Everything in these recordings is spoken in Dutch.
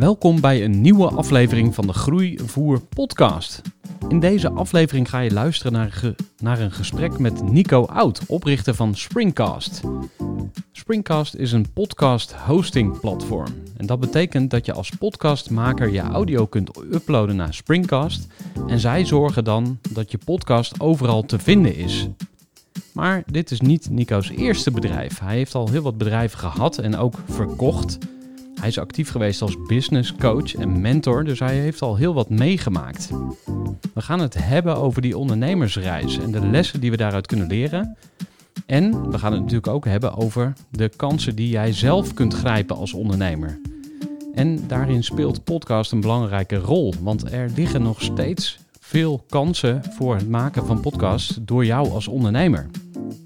Welkom bij een nieuwe aflevering van de Groeivoer podcast. In deze aflevering ga je luisteren naar, naar een gesprek met Nico Oud, oprichter van Springcast. Springcast is een podcast hosting platform. En dat betekent dat je als podcastmaker je audio kunt uploaden naar Springcast. En zij zorgen dan dat je podcast overal te vinden is. Maar dit is niet Nico's eerste bedrijf. Hij heeft al heel wat bedrijven gehad en ook verkocht. Hij is actief geweest als business coach en mentor, dus hij heeft al heel wat meegemaakt. We gaan het hebben over die ondernemersreis en de lessen die we daaruit kunnen leren. En we gaan het natuurlijk ook hebben over de kansen die jij zelf kunt grijpen als ondernemer. En daarin speelt podcast een belangrijke rol, want er liggen nog steeds veel kansen voor het maken van podcasts door jou als ondernemer.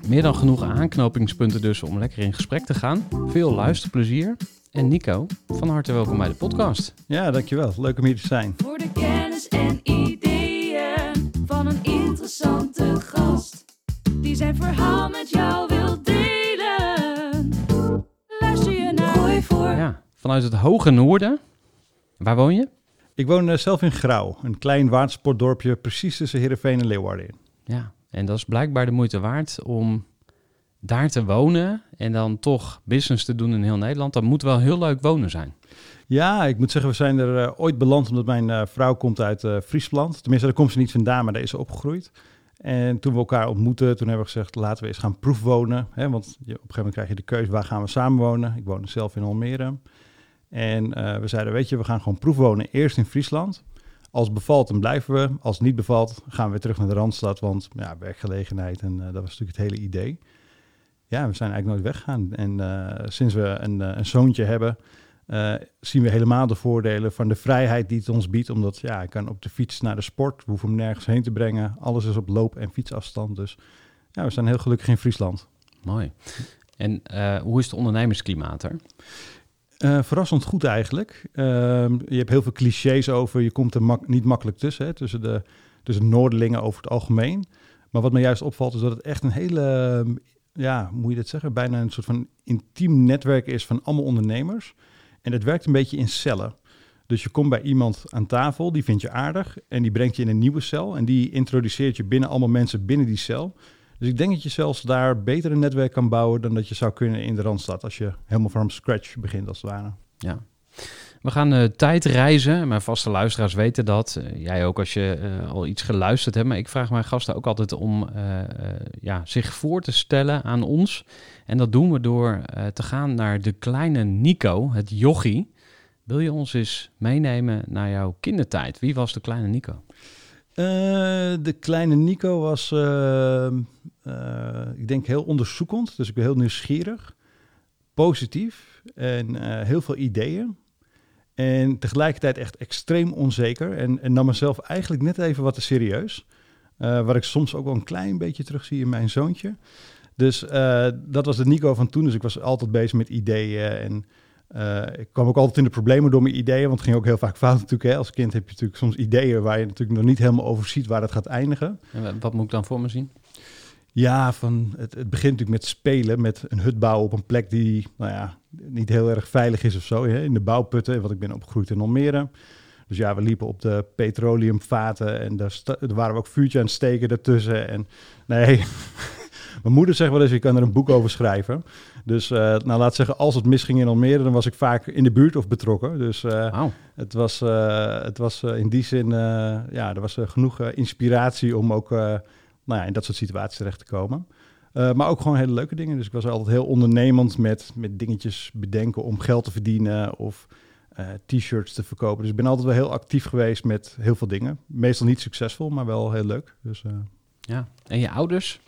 Meer dan genoeg aanknopingspunten dus om lekker in gesprek te gaan. Veel luisterplezier. En Nico, van harte welkom bij de podcast. Ja, dankjewel. Leuk om hier te zijn. Voor de kennis en ideeën van een interessante gast. Die zijn verhaal met jou wil delen. Luister je naar Gooi voor. Ja, vanuit het hoge noorden. Waar woon je? Ik woon eh, zelf in Grauw, een klein watersportdorpje precies tussen Heerenveen en Leeuwarden in. Ja, en dat is blijkbaar de moeite waard om daar te wonen en dan toch business te doen in heel Nederland. Dat moet wel heel leuk wonen zijn. Ja, ik moet zeggen, we zijn er eh, ooit beland omdat mijn eh, vrouw komt uit eh, Friesland. Tenminste, daar komt ze niet vandaan, maar daar is ze opgegroeid. En toen we elkaar ontmoetten, toen hebben we gezegd, laten we eens gaan proefwonen. Hè? Want je, op een gegeven moment krijg je de keuze, waar gaan we samenwonen? Ik woon zelf in Almere. En we zeiden, weet je, we gaan gewoon proefwonen eerst in Friesland. Als bevalt, dan blijven we. Als niet bevalt, gaan we terug naar de Randstad. Want ja, werkgelegenheid en eh, dat was natuurlijk het hele idee. Ja, we zijn eigenlijk nooit weggegaan. En eh, sinds we een, eh, een zoontje hebben, zien we helemaal de voordelen van de vrijheid die het ons biedt. Omdat ja, ik kan op de fiets naar de sport, we hoeven hem nergens heen te brengen. Alles is op loop- en fietsafstand. Dus ja, we zijn heel gelukkig in Friesland. Mooi. En hoe is het ondernemersklimaat er? Eh, verrassend goed eigenlijk. Ehm, je hebt heel veel clichés over, je komt er niet makkelijk tussen, hè, tussen, de, tussen Noorderlingen over het algemeen. Maar wat me juist opvalt is dat het echt een hele, ehm, ja, hoe moet je dat zeggen, bijna een soort van intiem netwerk is van allemaal ondernemers. En het werkt een beetje in cellen. Dus je komt bij iemand aan tafel, die vindt je aardig en die brengt je in een nieuwe cel. En die introduceert je binnen allemaal mensen binnen die cel. Dus ik denk dat je zelfs daar beter een netwerk kan bouwen dan dat je zou kunnen in de Randstad. Als je helemaal van scratch begint als het ware. Ja. We gaan eh, tijd reizen. Mijn vaste luisteraars weten dat. Eh, jij ook als je eh, al iets geluisterd hebt. Maar ik vraag mijn gasten ook altijd om ja, zich voor te stellen aan ons. En dat doen we door te gaan naar de kleine Nico, het jochie. Wil je ons eens meenemen naar jouw kindertijd? Wie was de kleine Nico? De kleine Nico was, eh, eh, ik denk, heel onderzoekend. Dus ik ben heel nieuwsgierig, positief en eh, heel veel ideeën. En tegelijkertijd echt extreem onzeker. En, nam mezelf eigenlijk net even wat te serieus. Eh wat ik soms ook wel een klein beetje terugzie in mijn zoontje. Dus eh, dat was de Nico van toen. Dus ik was altijd bezig met ideeën. En eh, ik kwam ook altijd in de problemen door mijn ideeën. Want het ging ook heel vaak fout natuurlijk. Hè. Als kind heb je natuurlijk soms ideeën waar je natuurlijk nog niet helemaal over ziet waar het gaat eindigen. En wa- wat moet ik dan voor me zien? Ja, van het, het begint natuurlijk met spelen, met een hut bouwen op een plek die nou ja, niet heel erg veilig is of zo. Hè? In de bouwputten, want ik ben opgegroeid in Almere. Dus ja, we liepen op de petroleumvaten en daar, er waren we ook vuurtje aan het steken ertussen. En nee, mijn moeder zegt wel eens, je kan er een boek over schrijven. Dus eh, nou laat zeggen, als het misging in Almere, dan was ik vaak in de buurt of betrokken. Dus eh, het was, eh, het was in die zin, ja, er was genoeg inspiratie om ook nou ja, in dat soort situaties terecht te komen. Eh, maar ook gewoon hele leuke dingen. Dus ik was altijd heel ondernemend met, met dingetjes bedenken om geld te verdienen of eh, t-shirts te verkopen. Dus ik ben altijd wel heel actief geweest met heel veel dingen. Meestal niet succesvol, maar wel heel leuk. Dus, eh, Ja. En je ouders?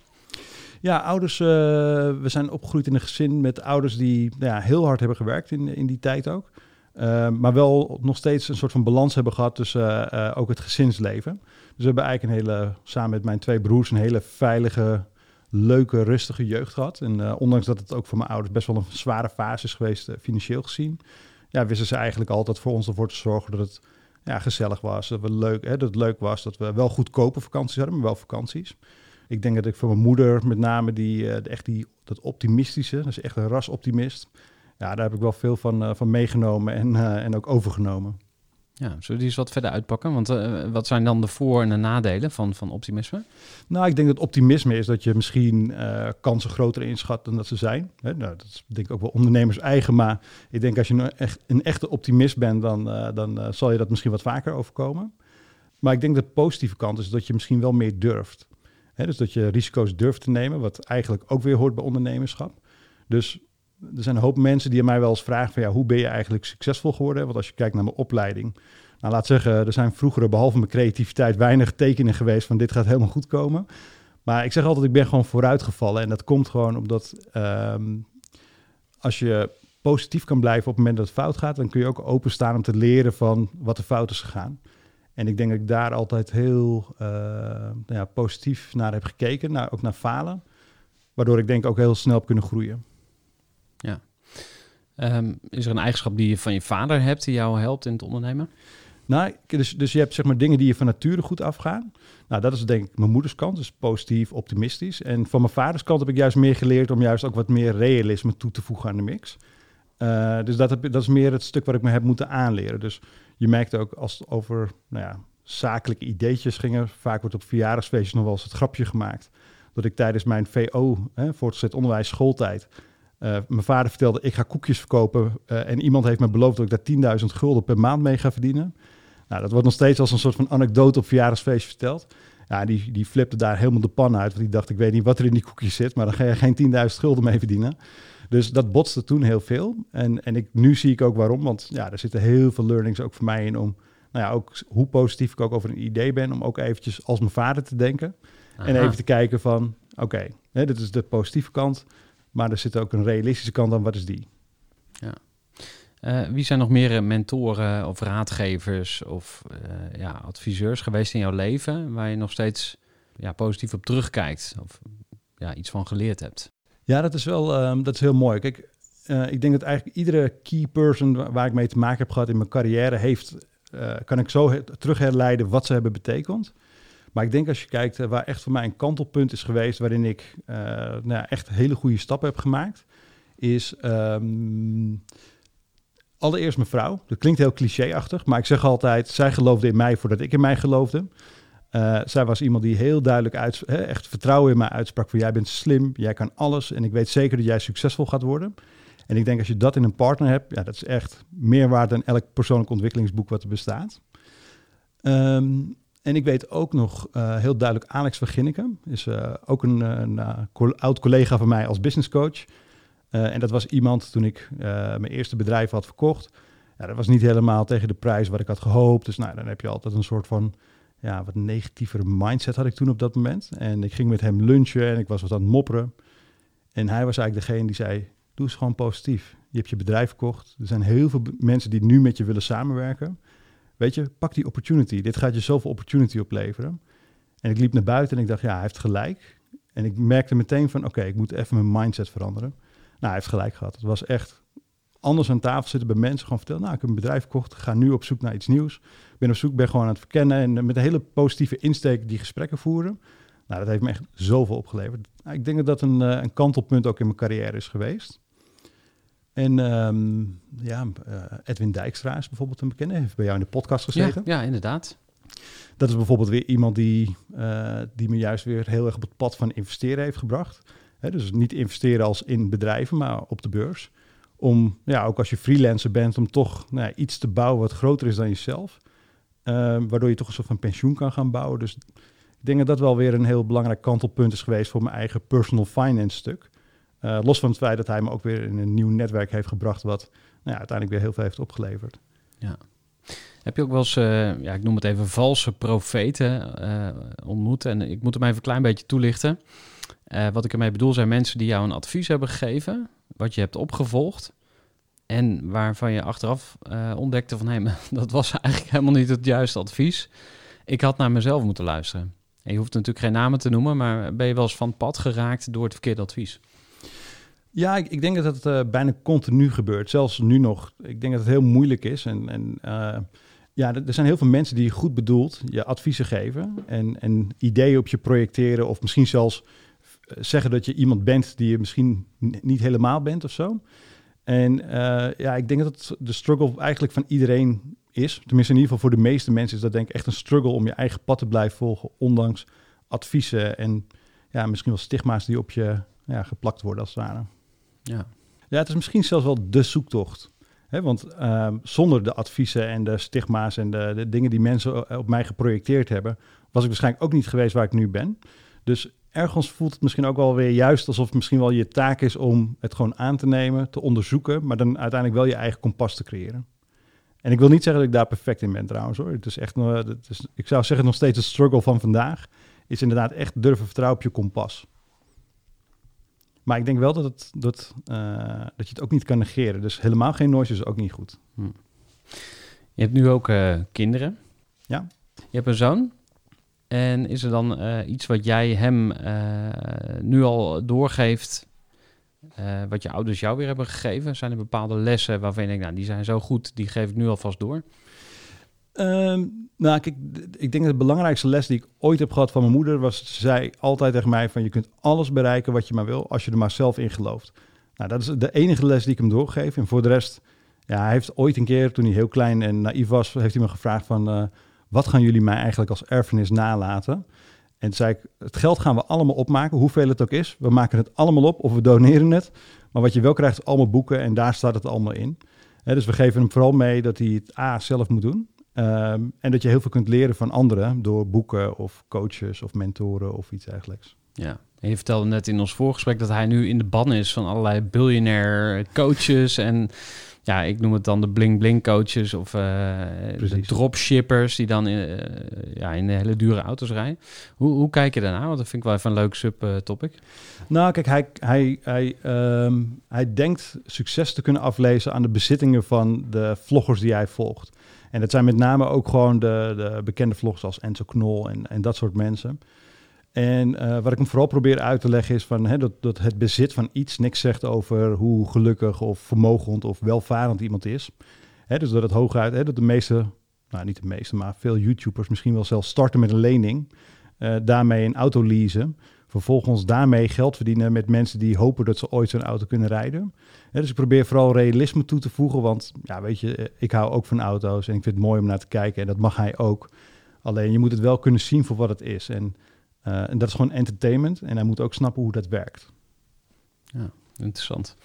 ja, ouders, we zijn opgegroeid in een gezin met ouders die nou ja, heel hard hebben gewerkt in, in die tijd ook. Maar wel nog steeds een soort van balans hebben gehad tussen ook het gezinsleven. Dus we hebben eigenlijk een hele, samen met mijn twee broers, een hele veilige, leuke, rustige jeugd gehad. En eh, ondanks dat het ook voor mijn ouders best wel een zware fase is geweest, eh, financieel gezien, ja, wisten ze eigenlijk altijd voor ons ervoor te zorgen dat het ja, gezellig was, dat, we leuk, hè, dat het leuk was, dat we wel goedkope vakanties hadden, maar wel vakanties. Ik denk dat ik voor mijn moeder met name die, eh, echt die, dat optimistische, dat is echt een rasoptimist. Ja, daar heb ik wel veel van, van meegenomen en, en ook overgenomen. Ja, zullen we die eens wat verder uitpakken? Want eh, wat zijn dan de voor- en de nadelen van, van optimisme? Nou, ik denk dat optimisme is dat je misschien eh, kansen groter inschat dan dat ze zijn. Hè, nou, dat is denk ik ook wel ondernemers eigen, maar ik denk als je een, echt, een echte optimist bent, dan, eh, dan zal je dat misschien wat vaker overkomen. Maar ik denk de positieve kant is dat je misschien wel meer durft. Hè, dus dat je risico's durft te nemen, wat eigenlijk ook weer hoort bij ondernemerschap. Dus er zijn een hoop mensen die aan mij wel eens vragen van ja, hoe ben je eigenlijk succesvol geworden? Want als je kijkt naar mijn opleiding, nou laat zeggen, er zijn vroeger behalve mijn creativiteit weinig tekenen geweest van dit gaat helemaal goed komen. Maar ik zeg altijd, ik ben gewoon vooruitgevallen. En dat komt gewoon omdat ehm, als je positief kan blijven op het moment dat het fout gaat, dan kun je ook openstaan om te leren van wat er fout is gegaan. En ik denk dat ik daar altijd heel eh, nou ja, positief naar heb gekeken, ook naar falen. Waardoor ik denk ook heel snel heb kunnen groeien. Ehm, is er een eigenschap die je van je vader hebt die jou helpt in het ondernemen? Nou, dus, dus je hebt zeg maar dingen die je van nature goed afgaan. Nou, dat is denk ik mijn moeders kant, dus positief, optimistisch. En van mijn vaders kant heb ik juist meer geleerd om juist ook wat meer realisme toe te voegen aan de mix. Eh, dus dat, dat is meer het stuk waar ik me heb moeten aanleren. Dus je merkt ook als het over nou ja, zakelijke ideetjes gingen, vaak wordt op verjaardagsfeestjes nog wel eens het grapje gemaakt. Dat ik tijdens mijn VO, hè, voortgezet onderwijs, schooltijd, eh, mijn vader vertelde, ik ga koekjes verkopen eh, en iemand heeft me beloofd dat ik daar 10.000 gulden per maand mee ga verdienen. Nou, dat wordt nog steeds als een soort van anekdote op verjaardagsfeestje verteld. Ja, die, die flipte daar helemaal de pan uit, want die dacht, ik weet niet wat er in die koekjes zit, maar dan ga je geen 10.000 gulden mee verdienen. Dus dat botste toen heel veel. En, en ik, nu zie ik ook waarom, want ja, er zitten heel veel learnings ook voor mij in om, nou ja, ook hoe positief ik ook over een idee ben, om ook eventjes als mijn vader te denken. En even te kijken van, oké, dit is de positieve kant, maar er zit ook een realistische kant aan, wat is die? Eh, wie zijn nog meer eh, mentoren of raadgevers of eh, ja, adviseurs geweest in jouw leven waar je nog steeds ja, positief op terugkijkt of ja, iets van geleerd hebt? Ja, dat is wel ehm, dat is heel mooi. Kijk, ik denk dat eigenlijk iedere key person wa- waar ik mee te maken heb gehad in mijn carrière heeft, kan ik zo terug herleiden wat ze hebben betekend. Maar ik denk als je kijkt eh, waar echt voor mij een kantelpunt is geweest, waarin ik eh, nou ja, echt hele goede stappen heb gemaakt, is ehm, allereerst mijn vrouw. Dat klinkt heel clichéachtig, maar ik zeg altijd, zij geloofde in mij voordat ik in mij geloofde. Eh, zij was iemand die heel duidelijk uit, echt vertrouwen in mij uitsprak van jij bent slim, jij kan alles en ik weet zeker dat jij succesvol gaat worden. En ik denk als je dat in een partner hebt, ja, dat is echt meer waard dan elk persoonlijk ontwikkelingsboek wat er bestaat. Ehm, en ik weet ook nog eh, heel duidelijk, Alex van Ginneken is eh, ook een, eh, een oud collega van mij als business coach. Eh, en dat was iemand toen ik mijn eerste bedrijf had verkocht. Ja, dat was niet helemaal tegen de prijs wat ik had gehoopt. Dus nou, dan heb je altijd een soort van ja, wat negatievere mindset had ik toen op dat moment. En ik ging met hem lunchen en ik was wat aan het mopperen. En hij was eigenlijk degene die zei, doe eens gewoon positief. Je hebt je bedrijf verkocht. Er zijn heel veel mensen die nu met je willen samenwerken. Weet je, pak die opportunity. Dit gaat je zoveel opportunity opleveren. En ik liep naar buiten en ik dacht, ja, hij heeft gelijk. En ik merkte meteen van, oké, ik moet even mijn mindset veranderen. Nou, hij heeft gelijk gehad. Het was echt anders aan tafel zitten bij mensen. Gewoon vertellen, nou, ik heb een bedrijf verkocht. Ga nu op zoek naar iets nieuws. Ik ben op zoek, ben gewoon aan het verkennen. En met een hele positieve insteek die gesprekken voeren. Nou, dat heeft me echt zoveel opgeleverd. Nou, ik denk dat dat een, eh, een kantelpunt ook in mijn carrière is geweest. En ehm, ja, eh, Edwin Dijkstra is bijvoorbeeld een bekende. Heeft bij jou in de podcast gezeten. ja, inderdaad. Dat is bijvoorbeeld weer iemand die, eh, die me juist weer heel erg op het pad van investeren heeft gebracht. Dus niet investeren als in bedrijven, maar op de beurs. Om, ja, ook als je freelancer bent, om toch nou ja, iets te bouwen wat groter is dan jezelf. Eh, waardoor je toch een soort van pensioen kan gaan bouwen. Dus ik denk dat dat wel weer een heel belangrijk kantelpunt is geweest voor mijn eigen personal finance stuk. Eh, los van het feit dat hij me ook weer in een nieuw netwerk heeft gebracht, wat nou ja, uiteindelijk weer heel veel heeft opgeleverd. Heb je ook wel eens, eh, ja, ik noem het even valse profeten eh, ontmoet? En ik moet hem even een klein beetje toelichten. Wat ik ermee bedoel zijn mensen die jou een advies hebben gegeven, wat je hebt opgevolgd. En waarvan je achteraf ontdekte van, hé, dat was eigenlijk helemaal niet het juiste advies. Ik had naar mezelf moeten luisteren. En je hoeft natuurlijk geen namen te noemen, maar ben je wel eens van pad geraakt door het verkeerde advies? Ja, ik, denk dat het eh, bijna continu gebeurt. Zelfs nu nog. Ik denk dat het heel moeilijk is. En, en eh, ja, er zijn heel veel mensen die goed bedoeld je adviezen geven. En, en ideeën op je projecteren. Of misschien zelfs eh, zeggen dat je iemand bent die je misschien niet helemaal bent of zo. En ja, ik denk dat het de struggle eigenlijk van iedereen is. Tenminste, in ieder geval voor de meeste mensen is dat denk ik echt een struggle om je eigen pad te blijven volgen. Ondanks adviezen en ja, misschien wel stigma's die op je ja, geplakt worden als het ware. Ja, Ja, het is misschien zelfs wel de zoektocht. Want ehm, zonder de adviezen en de stigma's en de, de dingen die mensen o- op mij geprojecteerd hebben, was ik waarschijnlijk ook niet geweest waar ik nu ben. Dus ergens voelt het misschien ook wel weer juist alsof het misschien wel je taak is om het gewoon aan te nemen, te onderzoeken, maar dan uiteindelijk wel je eigen kompas te creëren. En ik wil niet zeggen dat ik daar perfect in ben trouwens hoor. Het is echt, het is, ik zou zeggen nog steeds de struggle van vandaag is inderdaad echt durven vertrouwen op je kompas. Maar ik denk wel dat, het, dat, eh, dat je het ook niet kan negeren. Dus helemaal geen noise is ook niet goed. Je hebt nu ook eh, kinderen. Ja. Je hebt een zoon. En is er dan eh, iets wat jij hem nu al doorgeeft, wat je ouders jou weer hebben gegeven? Zijn er bepaalde lessen waarvan je denkt, nou, die zijn zo goed, die geef ik nu alvast door? Ehm, nou, ik denk dat de belangrijkste les die ik ooit heb gehad van mijn moeder was, ze zei altijd tegen mij van je kunt alles bereiken wat je maar wil, als je er maar zelf in gelooft. Nou, dat is de enige les die ik hem doorgeef. En voor de rest, ja, hij heeft ooit een keer, toen hij heel klein en naïef was, heeft hij me gevraagd van, eh, wat gaan jullie mij eigenlijk als erfenis nalaten? En zei ik, het geld gaan we allemaal opmaken, hoeveel het ook is. We maken het allemaal op of we doneren het. Maar wat je wel krijgt, allemaal boeken en daar staat het allemaal in. Dus we geven hem vooral mee dat hij het A zelf moet doen. Ehm, en dat je heel veel kunt leren van anderen door boeken of coaches of mentoren of iets dergelijks. Ja. En je vertelde net in ons voorgesprek dat hij nu in de ban is van allerlei biljonair coaches en ja, ik noem het dan de bling-bling coaches of eh, de dropshippers die dan in, eh, ja, in de hele dure auto's rijden. Hoe, hoe kijk je daarnaar? Want dat vind ik wel even een leuk subtopic. Nou, kijk, hij, hij, hij, ehm, hij denkt succes te kunnen aflezen aan de bezittingen van de vloggers die hij volgt. En dat zijn met name ook gewoon de, de bekende vloggers als Enzo Knol en, en dat soort mensen. En eh, wat ik hem vooral probeer uit te leggen is van, hè, dat, dat het bezit van iets niks zegt over hoe gelukkig of vermogend of welvarend iemand is. Hè, dus dat het hooguit, hè, dat de meeste, nou niet de meeste, maar veel YouTubers misschien wel zelfs starten met een lening. eh, daarmee een auto leasen. Vervolgens daarmee geld verdienen met mensen die hopen dat ze ooit zo'n auto kunnen rijden. Dus ik probeer vooral realisme toe te voegen, want ja, weet je, eh, ik hou ook van auto's en ik vind het mooi om naar te kijken en dat mag hij ook. Alleen je moet het wel kunnen zien voor wat het is. En, eh, en dat is gewoon entertainment en hij moet ook snappen hoe dat werkt. Interessant.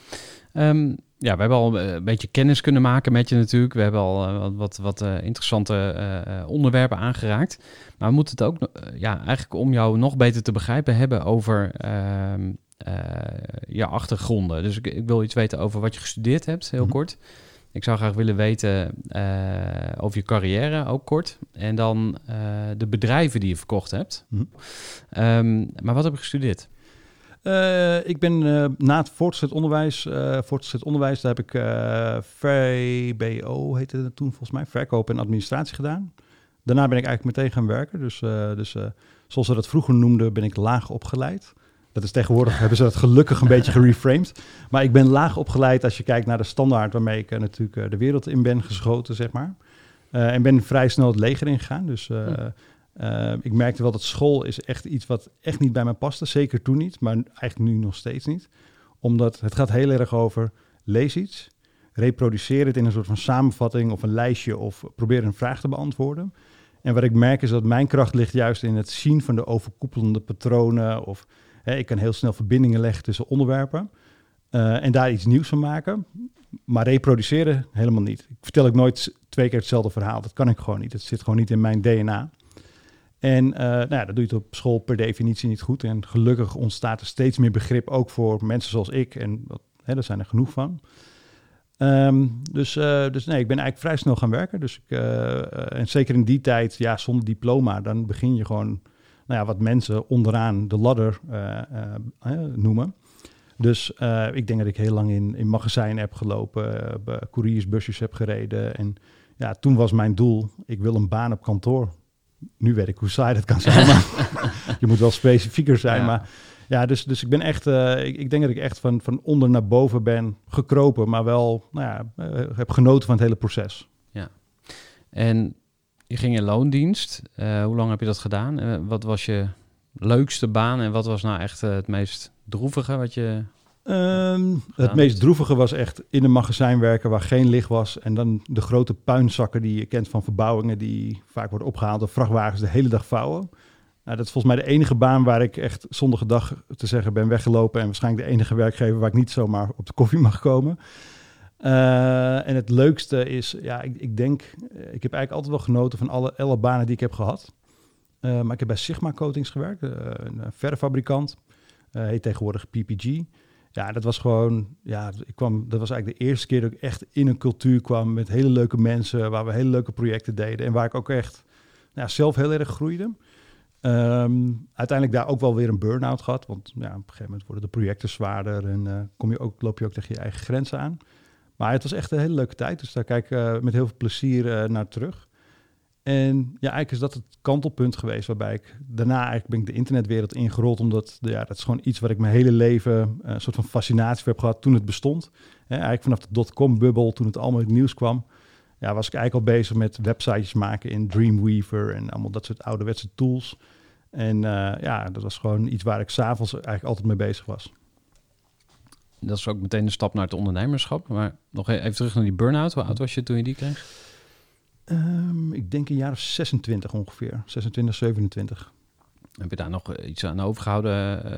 Ehm, ja, we hebben al eh, een beetje kennis kunnen maken met je natuurlijk. We hebben al eh, wat, wat, wat eh, interessante onderwerpen aangeraakt. Maar we moeten het ook, ja, eigenlijk om jou nog beter te begrijpen, hebben over ehm, eh, je achtergronden. Dus ik, ik wil iets weten over wat je gestudeerd hebt, heel Mhm. kort. Ik zou graag willen weten over je carrière, ook kort. En dan de bedrijven die je verkocht hebt. Mhm. Ehm, maar wat heb je gestudeerd? Eh, ik ben eh, na het voortgezet onderwijs, eh voortgezet onderwijs, daar heb ik VBO, heette het toen volgens mij, verkoop en administratie gedaan. Daarna ben ik eigenlijk meteen gaan werken. Dus, dus zoals ze dat vroeger noemden, ben ik laag opgeleid. Dat is tegenwoordig, hebben ze dat gelukkig een beetje gereframed. Maar ik ben laag opgeleid als je kijkt naar de standaard waarmee ik natuurlijk de wereld in ben geschoten, zeg maar. En ben vrij snel het leger ingegaan. Dus, Hm. Uh, ik merkte wel dat school is echt iets wat echt niet bij mij paste. Zeker toen niet, maar eigenlijk nu nog steeds niet. Omdat het gaat heel erg over lees iets, reproduceer het in een soort van samenvatting of een lijstje of probeer een vraag te beantwoorden. En wat ik merk is dat mijn kracht ligt juist in het zien van de overkoepelende patronen. Of hè, ik kan heel snel verbindingen leggen tussen onderwerpen. Uh, en daar iets nieuws van maken. Maar reproduceren helemaal niet. Ik vertel ik nooit twee keer hetzelfde verhaal. Dat kan ik gewoon niet. Het zit gewoon niet in mijn DNA. En uh, nou dat doe je op school per definitie niet goed. En gelukkig ontstaat er steeds meer begrip ook voor mensen zoals ik. En hè, daar zijn er genoeg van. Um, dus, uh, dus nee, ik ben eigenlijk vrij snel gaan werken. Dus ik, uh, en zeker in die tijd, ja, zonder diploma, dan begin je gewoon, nou ja, wat mensen onderaan de ladder noemen. Dus ik denk dat ik heel lang in, in magazijn heb gelopen, couriersbusjes heb gereden. En ja, toen was mijn doel, ik wil een baan op kantoor. Nu weet ik hoe saai dat kan zijn, maar je moet wel specifieker zijn. Ja. Maar ja, dus, dus ik ben echt, uh, ik, ik, denk dat ik echt van, van onder naar boven ben gekropen, maar wel, nou ja, uh, heb genoten van het hele proces. Ja. En je ging in loondienst. Uh, hoe lang heb je dat gedaan? wat was je leukste baan en wat was nou echt het meest droevige wat je. Um, het meest droevige was echt in een magazijn werken waar geen licht was. En dan de grote puinzakken die je kent van verbouwingen, die vaak worden opgehaald door vrachtwagens de hele dag vouwen. Nou, dat is volgens mij de enige baan waar ik echt zonder gedag te zeggen ben weggelopen. En waarschijnlijk de enige werkgever waar ik niet zomaar op de koffie mag komen. Uh, en het leukste is, ja, ik, ik, denk, ik heb eigenlijk altijd wel genoten van alle, alle banen die ik heb gehad. Uh, maar ik heb bij Sigma Coatings gewerkt, uh, een verffabrikant. heet tegenwoordig PPG. Ja, dat was gewoon, ja, ik kwam, dat was eigenlijk de eerste keer dat ik echt in een cultuur kwam met hele leuke mensen, waar we hele leuke projecten deden en waar ik ook echt nou, zelf heel erg groeide. Um, uiteindelijk daar ook wel weer een burn-out gehad. Want ja, op een gegeven moment worden de projecten zwaarder en uh, kom je ook, loop je ook tegen je eigen grenzen aan. Maar het was echt een hele leuke tijd. Dus daar kijk ik uh, met heel veel plezier uh, naar terug. En ja, eigenlijk is dat het kantelpunt geweest waarbij ik daarna eigenlijk ben ik de internetwereld ingerold. Omdat ja, dat is gewoon iets wat ik mijn hele leven een soort van fascinatie voor heb gehad toen het bestond. Eigenlijk vanaf de dotcom-bubbel, toen het allemaal in het nieuws kwam ja, was ik eigenlijk al bezig met websites maken in Dreamweaver en allemaal dat soort ouderwetse tools. En uh, ja, dat was gewoon iets waar ik s'avonds eigenlijk altijd mee bezig was. Dat is ook meteen de stap naar het ondernemerschap. Maar nog even terug naar die burn-out. Hoe oud was je toen je die kreeg? Um, ik denk een jaar of 26 ongeveer. 26, 27. Heb je daar nog iets aan overgehouden? Uh,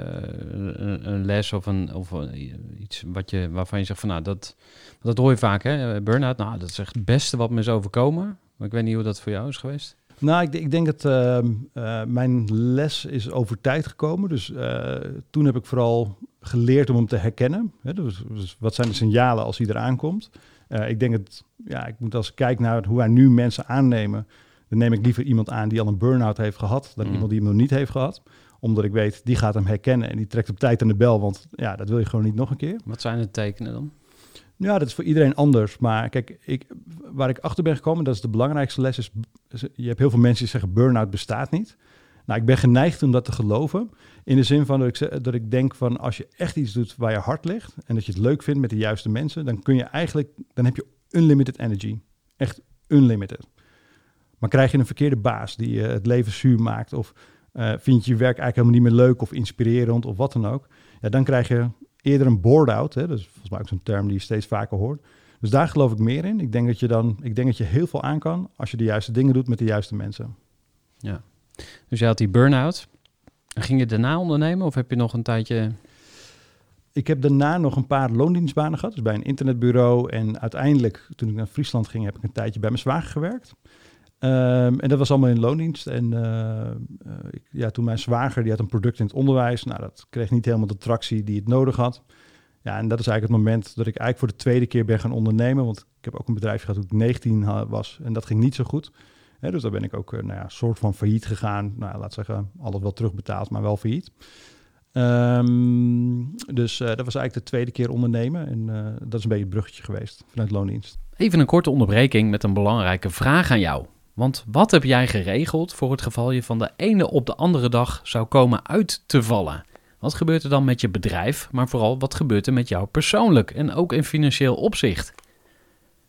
een, een, les of, een, of iets wat je, waarvan je zegt van nou, dat, dat hoor je vaak hè? Burn-out, nou dat is echt het beste wat me is overkomen. Maar ik weet niet hoe dat voor jou is geweest. Nou, ik, ik denk dat uh, uh, mijn les is over tijd gekomen. Dus toen heb ik vooral geleerd om hem te herkennen. Hè? Dus, dus, wat zijn de signalen als hij eraan komt? ik denk dat, ja, ik moet als ik kijk naar hoe wij nu mensen aannemen, dan neem ik liever iemand aan die al een burn-out heeft gehad, dan mm. iemand die hem nog niet heeft gehad. Omdat ik weet, die gaat hem herkennen en die trekt op tijd aan de bel, want ja, dat wil je gewoon niet nog een keer. Wat zijn de tekenen dan? Ja, dat is voor iedereen anders. Maar kijk, ik, waar ik achter ben gekomen, dat is de belangrijkste les, is, je hebt heel veel mensen die zeggen burn-out bestaat niet. Nou, ik ben geneigd om dat te geloven. In de zin van dat ik, dat ik denk van als je echt iets doet waar je hart ligt en dat je het leuk vindt met de juiste mensen, dan kun je eigenlijk, dan heb je unlimited energy. Echt unlimited. Maar krijg je een verkeerde baas die je het leven zuur maakt of uh, vind je je werk eigenlijk helemaal niet meer leuk of inspirerend of wat dan ook, ja, dan krijg je eerder een board-out. Dat is volgens mij ook zo'n term die je steeds vaker hoort. Dus daar geloof ik meer in. Ik denk dat je dan, ik denk dat je heel veel aan kan als je de juiste dingen doet met de juiste mensen. Ja. Dus je had die burn-out. Ging je daarna ondernemen of heb je nog een tijdje... Ik heb daarna nog een paar loondienstbanen gehad, dus bij een internetbureau. En uiteindelijk, toen ik naar Friesland ging, heb ik een tijdje bij mijn zwager gewerkt. Um, en dat was allemaal in loondienst. En uh, ik, ja, toen mijn zwager, die had een product in het onderwijs. Nou, dat kreeg niet helemaal de tractie die het nodig had. Ja, en dat is eigenlijk het moment dat ik eigenlijk voor de tweede keer ben gaan ondernemen. Want ik heb ook een bedrijf gehad toen ik 19 was en dat ging niet zo goed. Dus daar ben ik ook uh, nou ja, soort van failliet gegaan. Nou, laat zeggen, altijd wel terugbetaald, maar wel failliet. Um, dus dat was eigenlijk de tweede keer ondernemen. En dat is een beetje het bruggetje geweest vanuit loondienst. Even een korte onderbreking met een belangrijke vraag aan jou. Want wat heb jij geregeld voor het geval je van de ene op de andere dag zou komen uit te vallen? Wat gebeurt er dan met je bedrijf, maar vooral wat gebeurt er met jou persoonlijk en ook in financieel opzicht?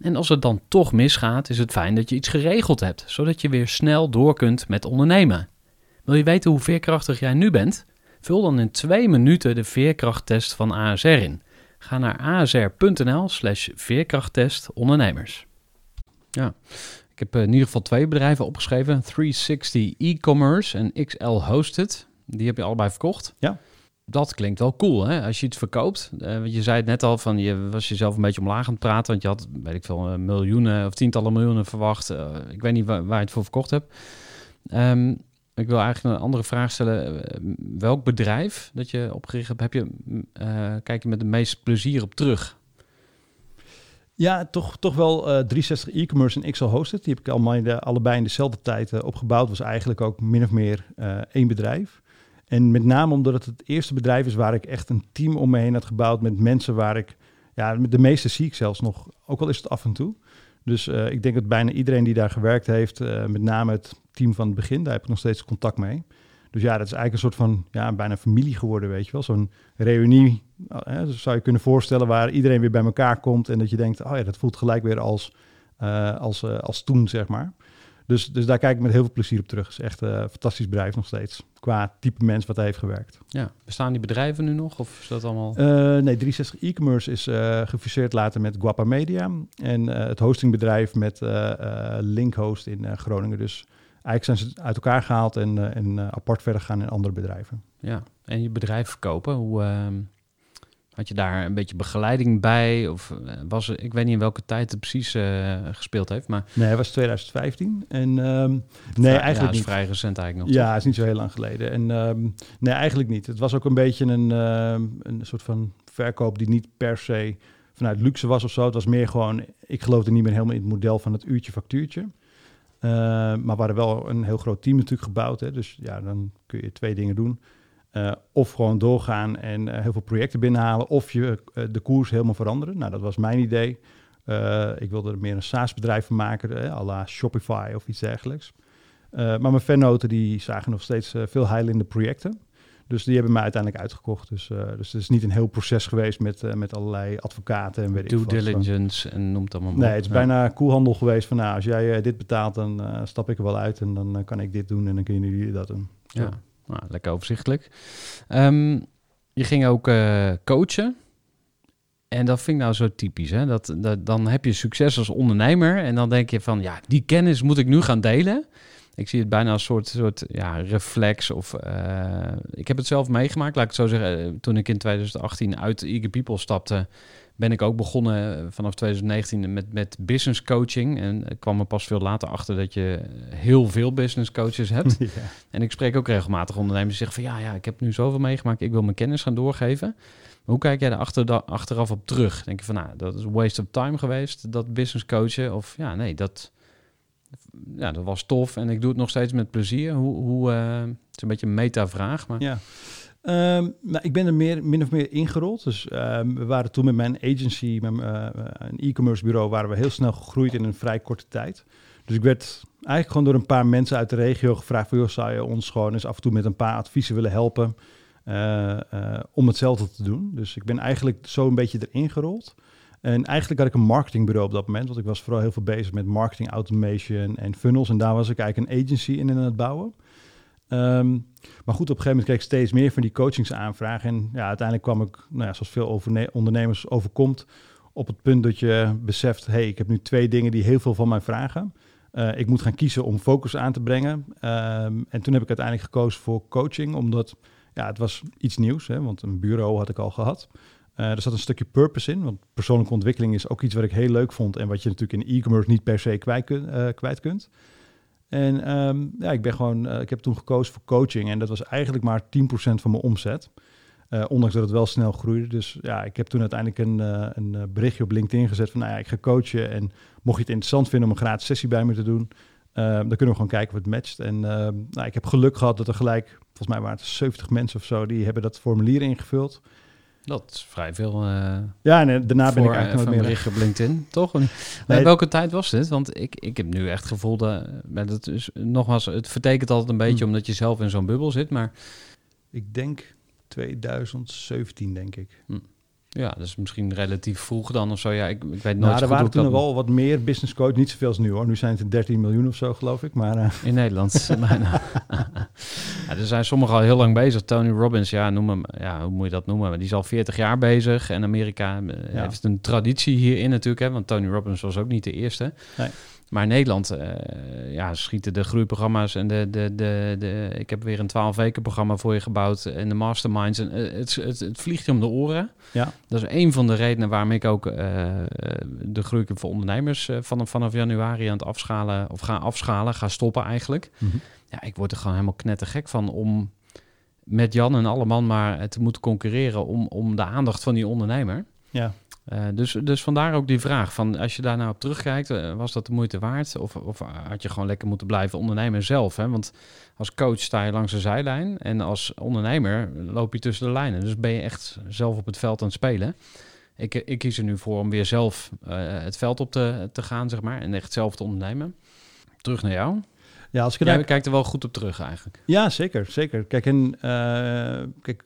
En als het dan toch misgaat, is het fijn dat je iets geregeld hebt, zodat je weer snel door kunt met ondernemen. Wil je weten hoe veerkrachtig jij nu bent? Vul dan in twee minuten de veerkrachttest van ASR in. Ga naar asr.nl slash veerkrachttest ondernemers. Ja, ik heb eh, in ieder geval twee bedrijven opgeschreven. 360 e-commerce en XL Hosted. Die heb je allebei verkocht. Ja. Dat klinkt wel cool, hè? Als je iets verkoopt. Uh, want je zei het net al, van je was jezelf een beetje omlaag aan het praten. Want je had, weet ik veel, eh, miljoenen of tientallen miljoenen verwacht. Uh, ik weet niet waar, waar, je het voor verkocht hebt. Um, ik wil eigenlijk een andere vraag stellen. Welk bedrijf dat je opgericht hebt, heb je, kijk je met de meeste plezier op terug? Ja, toch, toch wel uh, 360 e-commerce en XL Hosted. Die heb ik allemaal de, allebei in dezelfde tijd opgebouwd. Was eigenlijk ook min of meer één bedrijf. En met name omdat het het eerste bedrijf is waar ik echt een team om me heen had gebouwd met mensen waar ik, ja, de meeste zie ik zelfs nog, ook al is het af en toe. Dus uh, ik denk dat bijna iedereen die daar gewerkt heeft, met name het team van het begin, daar heb ik nog steeds contact mee. Dus ja, dat is eigenlijk een soort van ja, bijna familie geworden, weet je wel. Zo'n reunie, hè, zou je kunnen voorstellen, waar iedereen weer bij elkaar komt en dat je denkt, oh ja, dat voelt gelijk weer als, als, als toen, zeg maar. Dus, dus daar kijk ik met heel veel plezier op terug. Het is echt uh, een fantastisch bedrijf nog steeds, qua type mens wat hij heeft gewerkt. Ja, bestaan die bedrijven nu nog, of is dat allemaal... nee, 360 e-commerce is gefuseerd later met Guapa Media en het hostingbedrijf met Linkhost in Groningen. Dus eigenlijk zijn ze uit elkaar gehaald en, en apart verder gaan in andere bedrijven. Ja, en je bedrijf verkopen, hoe uh, had je daar een beetje begeleiding bij? Of was er, ik weet niet in welke tijd het precies gespeeld heeft, maar... Nee, het was 2015 en um, nee, ja, eigenlijk is niet. vrij recent eigenlijk nog. Ja, het is niet zo heel lang geleden. En um, nee, eigenlijk niet. Het was ook een beetje een, een soort van verkoop die niet per se vanuit luxe was of zo. Het was meer gewoon, ik geloofde niet meer helemaal in het model van het uurtje factuurtje. Uh, maar we hadden wel een heel groot team natuurlijk gebouwd. Hè? Dus ja, dan kun je twee dingen doen. Uh, of gewoon doorgaan en uh, heel veel projecten binnenhalen. Of je de koers helemaal veranderen. Nou, dat was mijn idee. ik wilde er meer een SaaS-bedrijf van maken, à la Shopify of iets dergelijks. maar mijn fannoten die zagen nog steeds veel heil in de projecten. Dus die hebben mij uiteindelijk uitgekocht. Dus, dus het is niet een heel proces geweest met, met allerlei advocaten en weet Due ik diligence en noemt allemaal Nee, het is ja. bijna koelhandel geweest van nou, als jij dit betaalt, dan stap ik er wel uit en dan kan ik dit doen en dan kunnen jullie dat doen. Ja, ja. Nou, lekker overzichtelijk. Um, je ging ook coachen. En dat vind ik nou zo typisch. Hè? Dat, dan heb je succes als ondernemer en dan denk je van ja, die kennis moet ik nu gaan delen. Ik zie het bijna als een soort, soort ja, reflex. Of, uh, ik heb het zelf meegemaakt, laat ik het zo zeggen. Toen ik in 2018 uit Eager People stapte, ben ik ook begonnen vanaf 2019 met, met business coaching. En ik kwam er pas veel later achter dat je heel veel business coaches hebt. Ja. En ik spreek ook regelmatig ondernemers die zeggen van ja, ja, ik heb nu zoveel meegemaakt, ik wil mijn kennis gaan doorgeven. Maar hoe kijk jij achter, achteraf op terug? Denk je van nou, dat is een waste of time geweest, dat business coachen? Of ja, nee, dat ja, dat was tof en ik doe het nog steeds met plezier. Hoe, hoe uh, het is een beetje een meta-vraag, maar... Ja. Um, nou, ik ben er meer, min of meer ingerold. Dus um, we waren toen met mijn agency, met uh, een e-commerce bureau, waren we heel snel gegroeid in een vrij korte tijd. Dus ik werd eigenlijk gewoon door een paar mensen uit de regio gevraagd van, joh, zou je ons gewoon eens af en toe met een paar adviezen willen helpen uh, om hetzelfde te doen. Dus ik ben eigenlijk zo een beetje erin gerold. En eigenlijk had ik een marketingbureau op dat moment, want ik was vooral heel veel bezig met marketing automation en funnels. En daar was ik eigenlijk een agency in aan het bouwen. Um, maar goed, op een gegeven moment kreeg ik steeds meer van die coachingsaanvragen. En ja, uiteindelijk kwam ik, nou ja, zoals veel ondernemers overkomt, op het punt dat je beseft, hey, ik heb nu twee dingen die heel veel van mij vragen. Uh, ik moet gaan kiezen om focus aan te brengen. Um, en toen heb ik uiteindelijk gekozen voor coaching, omdat ja, het was iets nieuws, hè, want een bureau had ik al gehad. Uh, er zat een stukje purpose in, want persoonlijke ontwikkeling is ook iets wat ik heel leuk vond en wat je natuurlijk in e-commerce niet per se kwijt, uh, kwijt kunt. En um, ja, ik ben gewoon, uh, ik heb toen gekozen voor coaching en dat was eigenlijk maar 10% van mijn omzet. Eh, ondanks dat het wel snel groeide. Dus ja, ik heb toen uiteindelijk een, eh, een eh, berichtje op LinkedIn gezet van, nou ja, ik ga coachen. En mocht je het interessant vinden om een gratis sessie bij me te doen, eh, dan kunnen we gewoon kijken of het matcht. En eh, nou, ik heb geluk gehad dat er gelijk, volgens mij waren het 70 mensen of zo, die hebben dat formulier ingevuld. Dat is vrij veel eh Ja, en eh, daarna ben ik eigenlijk nooit een meer... berichtje op LinkedIn, toch? En, Nee. welke tijd was dit? Want ik, ik heb nu echt het gevoel dat, dat is, nogmaals, het vertekent altijd een beetje Hmm. omdat je zelf in zo'n bubbel zit, maar Ik denk 2017, denk ik. Ja, dat is misschien relatief vroeg dan of zo. Ja, ik, ik weet nooit Nou, goed er waren hoe ik toen wel wat meer business coach, niet zoveel als nu hoor. Nu zijn het er 13 miljoen of zo, geloof ik. Maar eh, In Nederland. bijna. ja, er zijn sommigen al heel lang bezig. Tony Robbins, ja, noem hem, ja, hoe moet je dat noemen? Maar die is al 40 jaar bezig. En Amerika eh, Ja. heeft een traditie hierin natuurlijk. Hè, want Tony Robbins was ook niet de eerste. Nee. Maar in Nederland eh, ja, schieten de groeiprogramma's en de, de, de, de... Ik heb weer een 12 weken programma voor je gebouwd. En de masterminds. En, eh, het, het, het vliegt je om de oren. ja, Dat is een van de redenen waarom ik ook eh, de groei voor ondernemers vanaf, vanaf januari aan het afschalen, of ga afschalen, ga stoppen eigenlijk. Mhm. Ja, ik word er gewoon helemaal knettergek van om met Jan en alle man maar te moeten concurreren om, om de aandacht van die ondernemer. ja. Eh, dus, dus vandaar ook die vraag van als je daar nou op terugkijkt, eh, was dat de moeite waard? Of, of had je gewoon lekker moeten blijven ondernemen zelf? Hè? Want als coach sta je langs de zijlijn en als ondernemer loop je tussen de lijnen. Dus ben je echt zelf op het veld aan het spelen. Ik, ik kies er nu voor om weer zelf eh, het veld op te, te gaan, zeg maar, en echt zelf te ondernemen. Terug naar jou. ja, als ik Jij kijkt er wel goed op terug eigenlijk. Ja, zeker, zeker. Kijk, en kijk,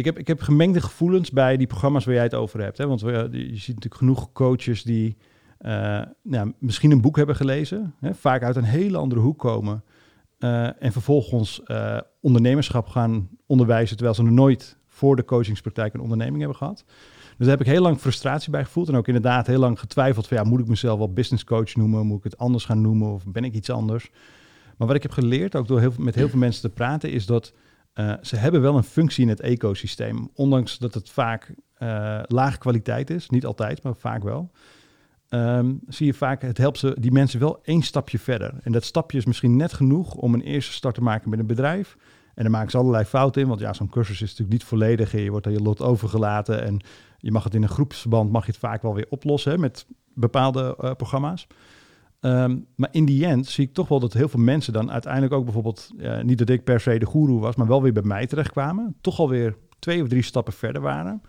ik heb, ik heb gemengde gevoelens bij die programma's waar jij het over hebt. Hè? Want we, je ziet natuurlijk genoeg coaches die eh, nou, misschien een boek hebben gelezen, hè? vaak uit een hele andere hoek komen. eh, en vervolgens eh, ondernemerschap gaan onderwijzen, terwijl ze nog nooit voor de coachingspraktijk een onderneming hebben gehad. Dus daar heb ik heel lang frustratie bij gevoeld. En ook inderdaad heel lang getwijfeld van ja, moet ik mezelf wel business coach noemen? Moet ik het anders gaan noemen? Of ben ik iets anders? Maar wat ik heb geleerd, ook door heel, met heel veel mensen te praten, is dat eh, ze hebben wel een functie in het ecosysteem. Ondanks dat het vaak eh lage kwaliteit is. Niet altijd, maar vaak wel. Ehm, zie je vaak, het helpt ze, die mensen wel één stapje verder. En dat stapje is misschien net genoeg om een eerste start te maken met een bedrijf. En dan maken ze allerlei fouten in, want ja, zo'n cursus is natuurlijk niet volledig. en Je wordt aan je lot overgelaten en je mag het in een groepsverband, mag je het vaak wel weer oplossen hè, met bepaalde eh, programma's. Ehm, maar in die end zie ik toch wel dat heel veel mensen dan uiteindelijk ook bijvoorbeeld, niet dat ik per se de goeroe was, maar wel weer bij mij terechtkwamen. Toch alweer twee of drie stappen verder waren.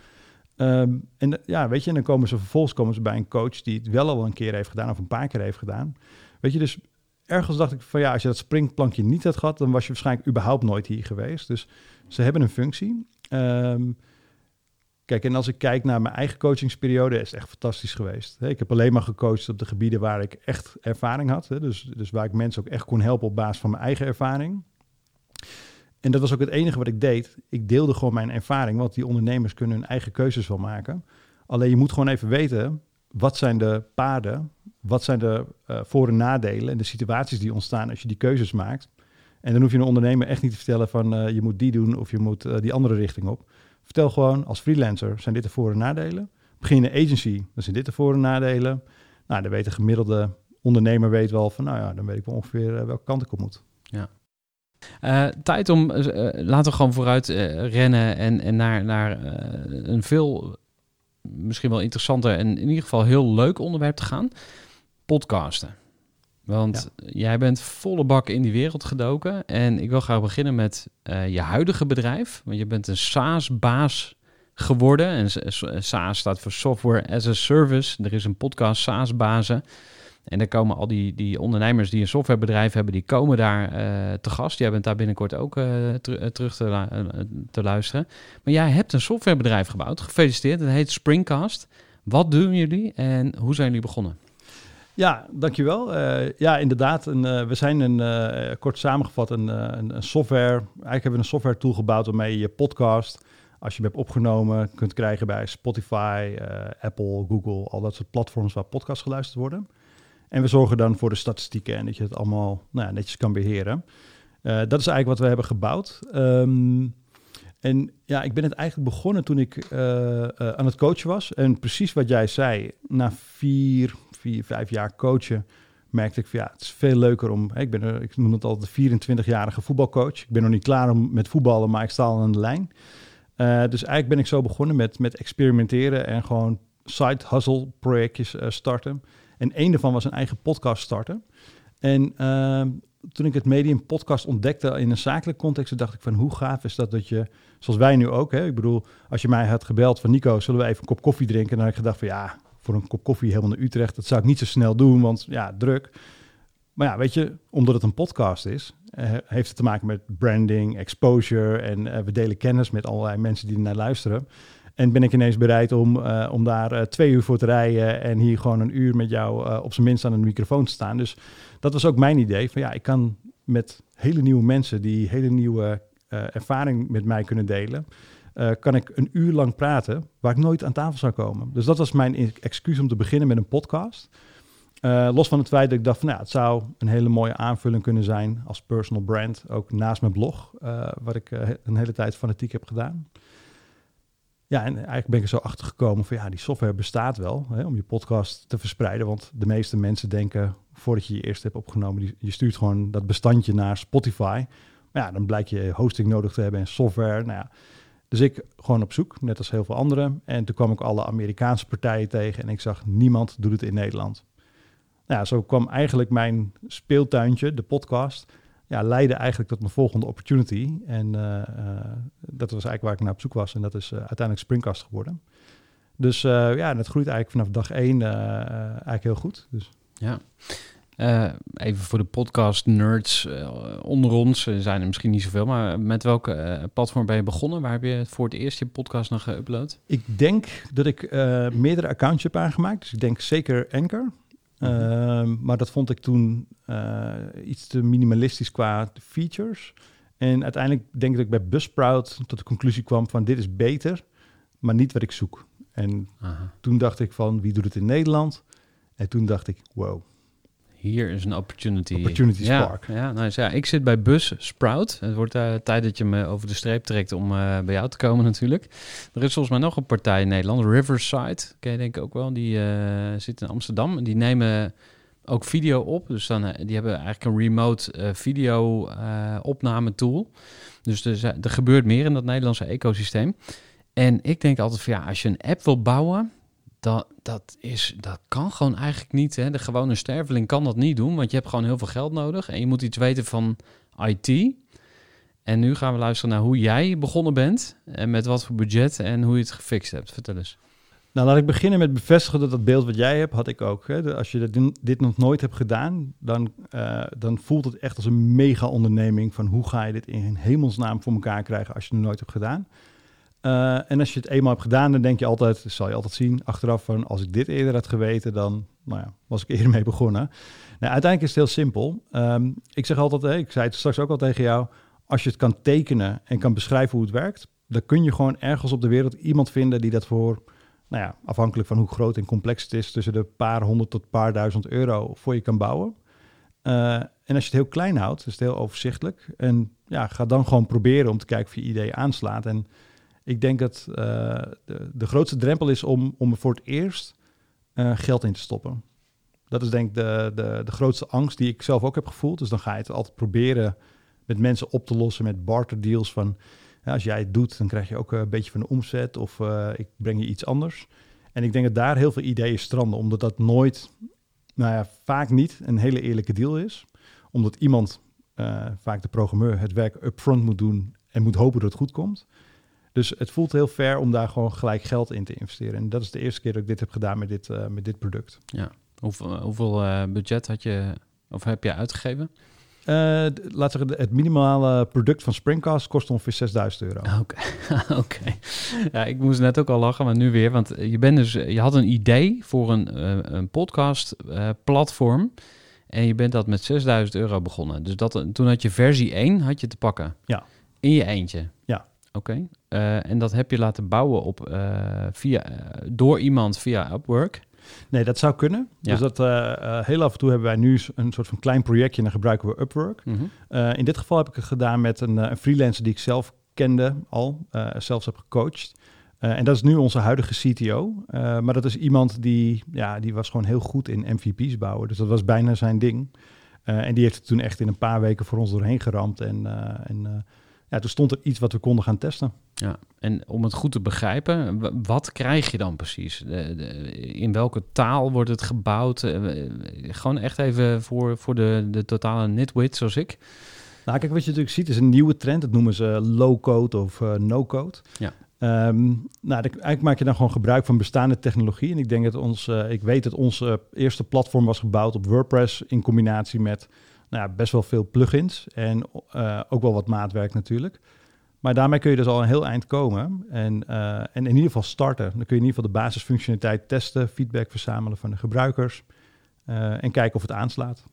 Ehm, en ja, weet je, en dan komen ze vervolgens komen ze bij een coach die het wel al een keer heeft gedaan of een paar keer heeft gedaan. Weet je, dus ergens dacht ik van ja, als je dat springplankje niet had gehad, dan was je waarschijnlijk überhaupt nooit hier geweest. Dus ze hebben een functie. Ehm, kijk, en als ik kijk naar mijn eigen coachingsperiode, is het echt fantastisch geweest. Ik heb alleen maar gecoacht op de gebieden waar ik echt ervaring had. Dus, dus waar ik mensen ook echt kon helpen op basis van mijn eigen ervaring. En dat was ook het enige wat ik deed. Ik deelde gewoon mijn ervaring, want die ondernemers kunnen hun eigen keuzes wel maken. Alleen je moet gewoon even weten, wat zijn de paden, wat zijn de eh, voor- en nadelen en de situaties die ontstaan als je die keuzes maakt. En dan hoef je een ondernemer echt niet te vertellen van eh, je moet die doen of je moet eh, die andere richting op. Vertel gewoon als freelancer zijn dit de voor- en nadelen. Begin je agency, dan zijn dit de voor- en nadelen. Nou, dan weet de gemiddelde ondernemer weet wel van nou ja, dan weet ik wel ongeveer eh, welke kant ik op moet. Eh, tijd om, eh, laten we gewoon vooruit rennen en, en naar, naar een veel, misschien wel interessanter en in ieder geval heel leuk onderwerp te gaan. Podcasten. Want jij bent volle bak in die wereld gedoken. En ik wil graag beginnen met eh, je huidige bedrijf. Want je bent een SaaS-baas geworden. En SaaS staat voor Software as a Service. Er is een podcast SaaS-bazen. En daar komen al die, die ondernemers die een softwarebedrijf hebben, die komen daar eh, te gast. Jij bent daar binnenkort ook eh, teru- terug te, te luisteren. Maar jij hebt een softwarebedrijf gebouwd. Gefeliciteerd. Het heet Springcast. Wat doen jullie en hoe zijn jullie begonnen? Ja, dankjewel. Eh ja, inderdaad. Een, eh, we zijn een, eh, kort samengevat een, een, software. Eigenlijk hebben we een software tool gebouwd waarmee je je podcast, als je hem hebt opgenomen, kunt krijgen bij Spotify, Apple, Google, al dat soort platforms waar podcasts geluisterd worden. En we zorgen dan voor de statistieken en dat je het allemaal nou, ja, netjes kan beheren. Eh, dat is eigenlijk wat we hebben gebouwd. Ehm, en ja, ik ben het eigenlijk begonnen toen ik aan het coachen was. En precies wat jij zei, na vier, vier, vijf jaar coachen, merkte ik van ja, het is veel leuker om. Ik, ben er, ik noem het altijd de 24-jarige voetbalcoach. Ik ben nog niet klaar om, met voetballen, maar ik sta al aan de lijn. Eh, dus eigenlijk ben ik zo begonnen met, met experimenteren en gewoon side hustle projectjes eh, starten. En één daarvan was een eigen podcast starten. En ehm, toen ik het medium podcast ontdekte in een zakelijke context, dacht ik van hoe gaaf is dat dat je, zoals wij nu ook, hè, ik bedoel, als je mij had gebeld van Nico, zullen we even een kop koffie drinken? Dan had ik gedacht van ja, voor een kop koffie helemaal naar Utrecht, dat zou ik niet zo snel doen, want ja, druk. Maar ja, weet je, omdat het een podcast is, eh, heeft het te maken met branding, exposure en eh, we delen kennis met allerlei mensen die naar luisteren. En ben ik ineens bereid om, eh, om daar twee uur voor te rijden en hier gewoon een uur met jou op zijn minst aan een microfoon te staan. Dus dat was ook mijn idee van ja, ik kan met hele nieuwe mensen die hele nieuwe ervaring met mij kunnen delen, eh, kan ik een uur lang praten waar ik nooit aan tafel zou komen. Dus dat was mijn excuus om te beginnen met een podcast. Eh, los van het feit dat ik dacht van nou, het zou een hele mooie aanvulling kunnen zijn als personal brand, ook naast mijn blog, eh, wat ik een hele tijd fanatiek heb gedaan. Ja, en eigenlijk ben ik er zo achter gekomen van ja, die software bestaat wel hè, om je podcast te verspreiden. Want de meeste mensen denken, voordat je je eerst hebt opgenomen, die- je stuurt gewoon dat bestandje naar Spotify. Maar ja, dan blijkt je hosting nodig te hebben en software. Nou ja, dus ik gewoon op zoek, net als heel veel anderen. En toen kwam ik alle Amerikaanse partijen tegen en ik zag niemand doet het in Nederland. Nou ja, zo kwam eigenlijk mijn speeltuintje, de podcast, ja, leidde eigenlijk tot mijn volgende opportunity. En eh, eh, dat was eigenlijk waar ik naar op zoek was. En dat is eh, uiteindelijk Springcast geworden. Dus ja, en het groeit eigenlijk vanaf dag één eigenlijk heel goed. Dus Ja. Eh, even voor de podcast nerds eh, onder ons, er zijn er misschien niet zoveel, maar met welke eh, platform ben je begonnen? Waar heb je voor het eerst je podcast nog geüpload? ik denk dat ik meerdere accounts heb aangemaakt. Dus ik denk zeker Anchor. Ehm, maar dat vond ik toen iets te minimalistisch qua features. En uiteindelijk denk ik dat ik bij Buzzsprout tot de conclusie kwam van dit is beter, maar niet wat ik zoek. En toen dacht ik van wie doet het in Nederland? En toen dacht ik, wow, Hier is een opportunity. Opportunity ja, spark. Ja, nou, ja, ik zit bij Bus Sprout. Het wordt eh, tijd dat je me over de streep trekt om eh, bij jou te komen natuurlijk. Er is volgens mij nog een partij in Nederland, Riverside. Ken je denk ik ook wel. Die eh, zit in Amsterdam. En die nemen ook video op. Dus dan, die hebben eigenlijk een remote video opname tool. Dus er, er gebeurt meer in dat Nederlandse ecosysteem. En ik denk altijd van ja, als je een app wil bouwen, dat, dat, is, dat kan gewoon eigenlijk niet. Hè? De gewone sterveling kan dat niet doen, want je hebt gewoon heel veel geld nodig. En je moet iets weten van IT. En nu gaan we luisteren naar hoe jij begonnen bent. En met wat voor budget en hoe je het gefixt hebt. Vertel eens. Nou, laat ik beginnen met bevestigen dat dat beeld wat jij hebt, had ik ook. Hè. Als je dit, nog nooit hebt gedaan, dan, eh, dan voelt het echt als een mega onderneming van hoe ga je dit in hemelsnaam voor elkaar krijgen als je het nooit hebt gedaan. Eh, en als je het eenmaal hebt gedaan, dan denk je altijd, zal je altijd zien achteraf van als ik dit eerder had geweten, dan nou ja, was ik eerder mee begonnen. Nou, uiteindelijk is het heel simpel. Ehm, ik zeg altijd, ik zei het straks ook al tegen jou, als je het kan tekenen en kan beschrijven hoe het werkt, dan kun je gewoon ergens op de wereld iemand vinden die dat voor nou ja, afhankelijk van hoe groot en complex het is, tussen de paar honderd tot paar duizend euro voor je kan bouwen. Eh, en als je het heel klein houdt, is het heel overzichtelijk. En ja, ga dan gewoon proberen om te kijken of je idee aanslaat. En ik denk dat eh, de, de grootste drempel is om, om er voor het eerst eh, geld in te stoppen. Dat is denk ik de, de, de grootste angst die ik zelf ook heb gevoeld. Dus dan ga je het altijd proberen met mensen op te lossen met barter deals van... Ja, als jij het doet, dan krijg je ook een beetje van de omzet of eh, ik breng je iets anders. En ik denk dat daar heel veel ideeën stranden, omdat dat nooit, nou ja, vaak niet een hele eerlijke deal is. Omdat iemand, vaak de programmeur, het werk upfront moet doen en moet hopen dat het goed komt. Dus het voelt heel fair om daar gewoon gelijk geld in te investeren. En dat is de eerste keer dat ik dit heb gedaan met dit, eh, met dit product. Hoeveel, hoeveel eh, budget had je, of heb je uitgegeven? Eh, laat zeggen, het minimale product van Springcast kost ongeveer 6000 euro. Oké, oké. Ja, ik moest net ook al lachen, maar nu weer. Want je, bent dus, je had een idee voor een, eh, een podcast eh, platform. En je bent dat met 6000 euro begonnen. Dus dat, toen had je versie 1 had je te pakken. Ja. In je eentje. Ja. Oké. Eh, en dat heb je laten bouwen op, eh, via, eh, door iemand via Upwork. Nee, dat zou kunnen. Ja. Dus dat heel af en toe hebben wij nu een soort van klein projectje en dan gebruiken we Upwork. Mhm. In dit geval heb ik het gedaan met een, een freelancer die ik zelf kende al, zelfs heb gecoacht. En dat is nu onze huidige CTO. Maar dat is iemand die, ja, die was gewoon heel goed in MVP's bouwen. Dus dat was bijna zijn ding. En die heeft het toen echt in een paar weken voor ons doorheen geramd. En, en ja, toen stond er iets wat we konden gaan testen. Ja, en om het goed te begrijpen, wat krijg je dan precies? De- de- in welke taal wordt het gebouwd? Eh, gewoon echt even voor, voor de, de totale nitwit zoals ik. Nou, kijk, wat je natuurlijk ziet is een nieuwe trend. Dat noemen ze low-code of eh, no-code. Ja. Ehm, nou, eigenlijk maak je dan gewoon gebruik van bestaande technologie. En ik denk dat ons, eh, ik weet dat ons eh, eerste platform was gebouwd op WordPress in combinatie met nou ja, best wel veel plugins en eh, ook wel wat maatwerk natuurlijk. Maar daarmee kun je dus al een heel eind komen en, eh, en in ieder geval starten. Dan kun je in ieder geval de basisfunctionaliteit testen, feedback verzamelen van de gebruikers eh, en kijken of het aanslaat.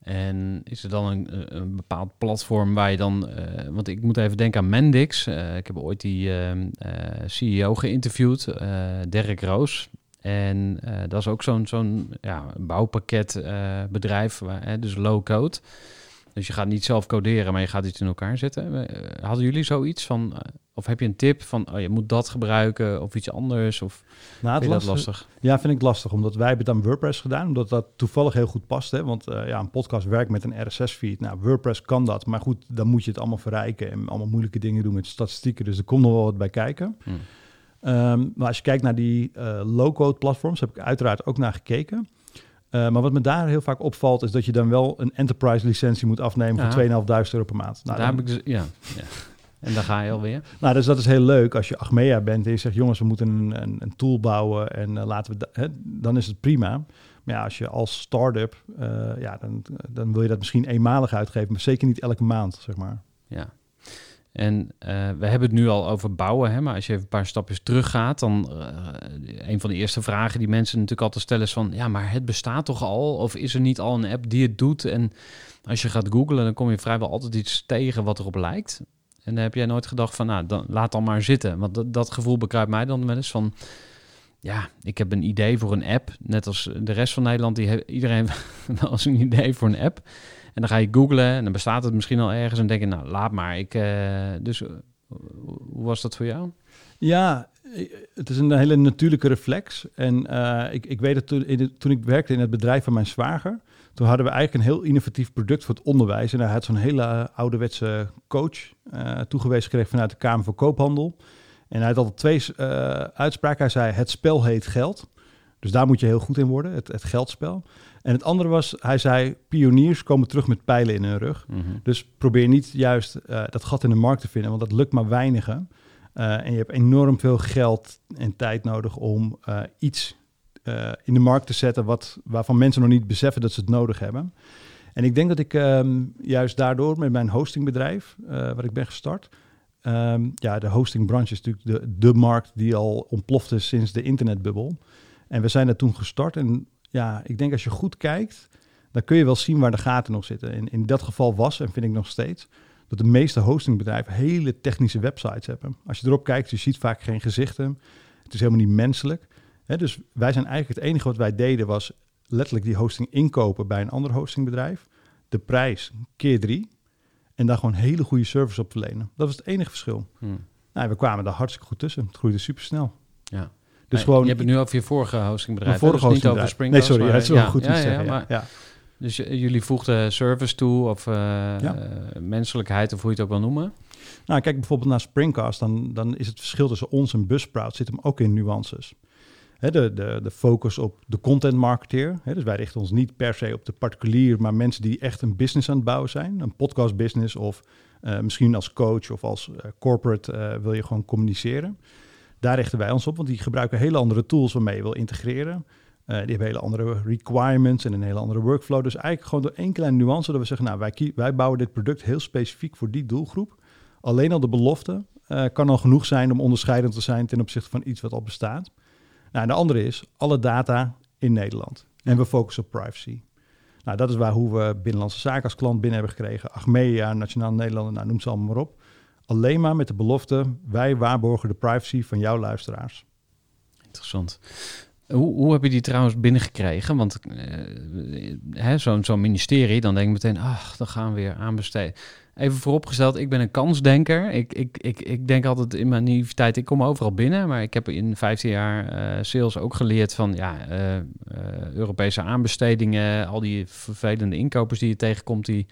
En is er dan een, een bepaald platform waar je dan... want ik moet even denken aan Mendix. Ik heb ooit die ehm, eh, CEO geïnterviewd, Derek Roos. En eh, dat is ook zo'n zo'n ja, bouwpakketbedrijf, waar, hè, dus low-code. Dus je gaat niet zelf coderen, maar je gaat iets in elkaar zetten. Eh, hadden jullie zoiets van... eh, of heb je een tip van, oh, je moet dat gebruiken of iets anders? Of Nou, vind je dat lastig? Ja, vind ik lastig, omdat wij hebben het aan WordPress gedaan, omdat dat toevallig heel goed past. Hè? Want eh, ja, een podcast werkt met een RSS-feed. Nou, WordPress kan dat, maar goed, dan moet je het allemaal verrijken en allemaal moeilijke dingen doen met statistieken. Dus er komt nog wel wat bij kijken. Hm. Ehm, maar als je kijkt naar die eh, low-code platforms, heb ik uiteraard ook naar gekeken. Eh, maar wat me daar heel vaak opvalt, is dat je dan wel een enterprise licentie moet afnemen Ja. voor 2.500 euro per maand. Nou, Daar dan- heb ik dus, ja, ja. En dan ga je alweer. nou, dus dat is heel leuk als je Achmea bent en je zegt, jongens, we moeten een, een, een tool bouwen en eh, laten we, hè, dan is het prima. Maar ja, als je als start-up, ja, dan, dan wil je dat misschien eenmalig uitgeven, maar zeker niet elke maand, zeg maar. Ja. En eh, we hebben het nu al over bouwen, hè, maar als je even een paar stapjes teruggaat, dan eh, een van de eerste vragen die mensen natuurlijk altijd stellen is van, ja, maar het bestaat toch al? Of is er niet al een app die het doet? En als je gaat googlen, dan kom je vrijwel altijd iets tegen wat erop lijkt. En dan heb jij nooit gedacht van, nou, dan, laat dan maar zitten. Want dat, gevoel bekruipt mij dan wel eens van, ja, ik heb een idee voor een app. Net als de rest van Nederland, die iedereen wel eens een idee voor een app. En dan ga je googlen en dan bestaat het misschien al ergens en denk je, nou, laat maar. Ik, eh, dus eh, hoe was dat voor jou? Ja, eh, het is een hele natuurlijke reflex. En ik, ik weet het toen, in toen ik werkte in het bedrijf van mijn zwager, toen hadden we eigenlijk een heel innovatief product voor het onderwijs. En hij had zo'n hele ouderwetse coach toegewezen gekregen vanuit de Kamer van Koophandel. En hij had altijd twee uitspraken. Hij zei, het spel heet geld. Dus daar moet je heel goed in worden, het, het geldspel. En het andere was, hij zei, pioniers komen terug met pijlen in hun rug. Dus probeer niet juist eh, dat gat in de markt te vinden, want dat lukt maar weinigen. Eh, en je hebt enorm veel geld en tijd nodig om eh, iets in de markt te zetten wat, waarvan mensen nog niet beseffen dat ze het nodig hebben. En ik denk dat ik ehm, juist daardoor met mijn hostingbedrijf, waar ik ben gestart, ehm, ja, de hostingbranche is natuurlijk de, de markt die al ontploft is sinds de internetbubbel. En we zijn daar toen gestart. En ja, ik denk als je goed kijkt, dan kun je wel zien waar de gaten nog zitten. En in dat geval was, en vind ik nog steeds, dat de meeste hostingbedrijven hele technische websites hebben. Als je erop kijkt, je ziet vaak geen gezichten. Het is helemaal niet menselijk. Dus wij zijn eigenlijk het enige wat wij deden was letterlijk die hosting inkopen bij een ander hostingbedrijf. De prijs keer drie. En daar gewoon hele goede service op verlenen. Dat was het enige verschil. Hm. Nou, we kwamen daar hartstikke goed tussen. Het groeide super snel. Ja. Dus gewoon Je hebt het nu over je vorige hostingbedrijf. mijn vorige Dus niet over. Springcast. Nee, sorry, ja, dat is wel ja, goed ja, zeggen. Ja, maar- ja. Dus j- jullie voegden service toe of eh, eh, menselijkheid of hoe je het ook wil noemen. Nou, kijk bijvoorbeeld naar Springcast, dan, dan is het verschil tussen ons en Buzzsprout zit hem ook in nuances. De, de, de focus op de content marketeer. Dus wij richten ons niet per se op de particulier, maar mensen die echt een business aan het bouwen zijn. Een podcast business of eh, misschien als coach of als eh, corporate eh, wil je gewoon communiceren. Daar richten wij ons op, want die gebruiken hele andere tools waarmee je wil integreren. Eh, die hebben hele andere requirements en een hele andere workflow. Dus eigenlijk gewoon door één kleine nuance dat we zeggen, nou, wij, wij bouwen dit product heel specifiek voor die doelgroep. Alleen al de belofte eh, kan al genoeg zijn om onderscheidend te zijn ten opzichte van iets wat al bestaat. Nou, en de andere is alle data in Nederland. En we focussen op privacy. Nou, dat is waar hoe we Binnenlandse Zaken als klant binnen hebben gekregen. Achmea, Nationaal Nederlanden, nou, noem ze allemaal maar op. Alleen maar met de belofte, wij waarborgen de privacy van jouw luisteraars. Interessant. Hoe, hoe heb je die trouwens binnengekregen? Want hè, zo'n ministerie, dan denk ik meteen, ach, dan gaan we weer aanbesteden. Even vooropgesteld, ik ben een kansdenker. Ik, ik, ik, ik denk altijd in mijn naïviteit, ik kom overal binnen. Maar ik heb in 15 jaar eh, sales ook geleerd van ja, eh, Europese aanbestedingen. Al die vervelende inkopers die je tegenkomt, die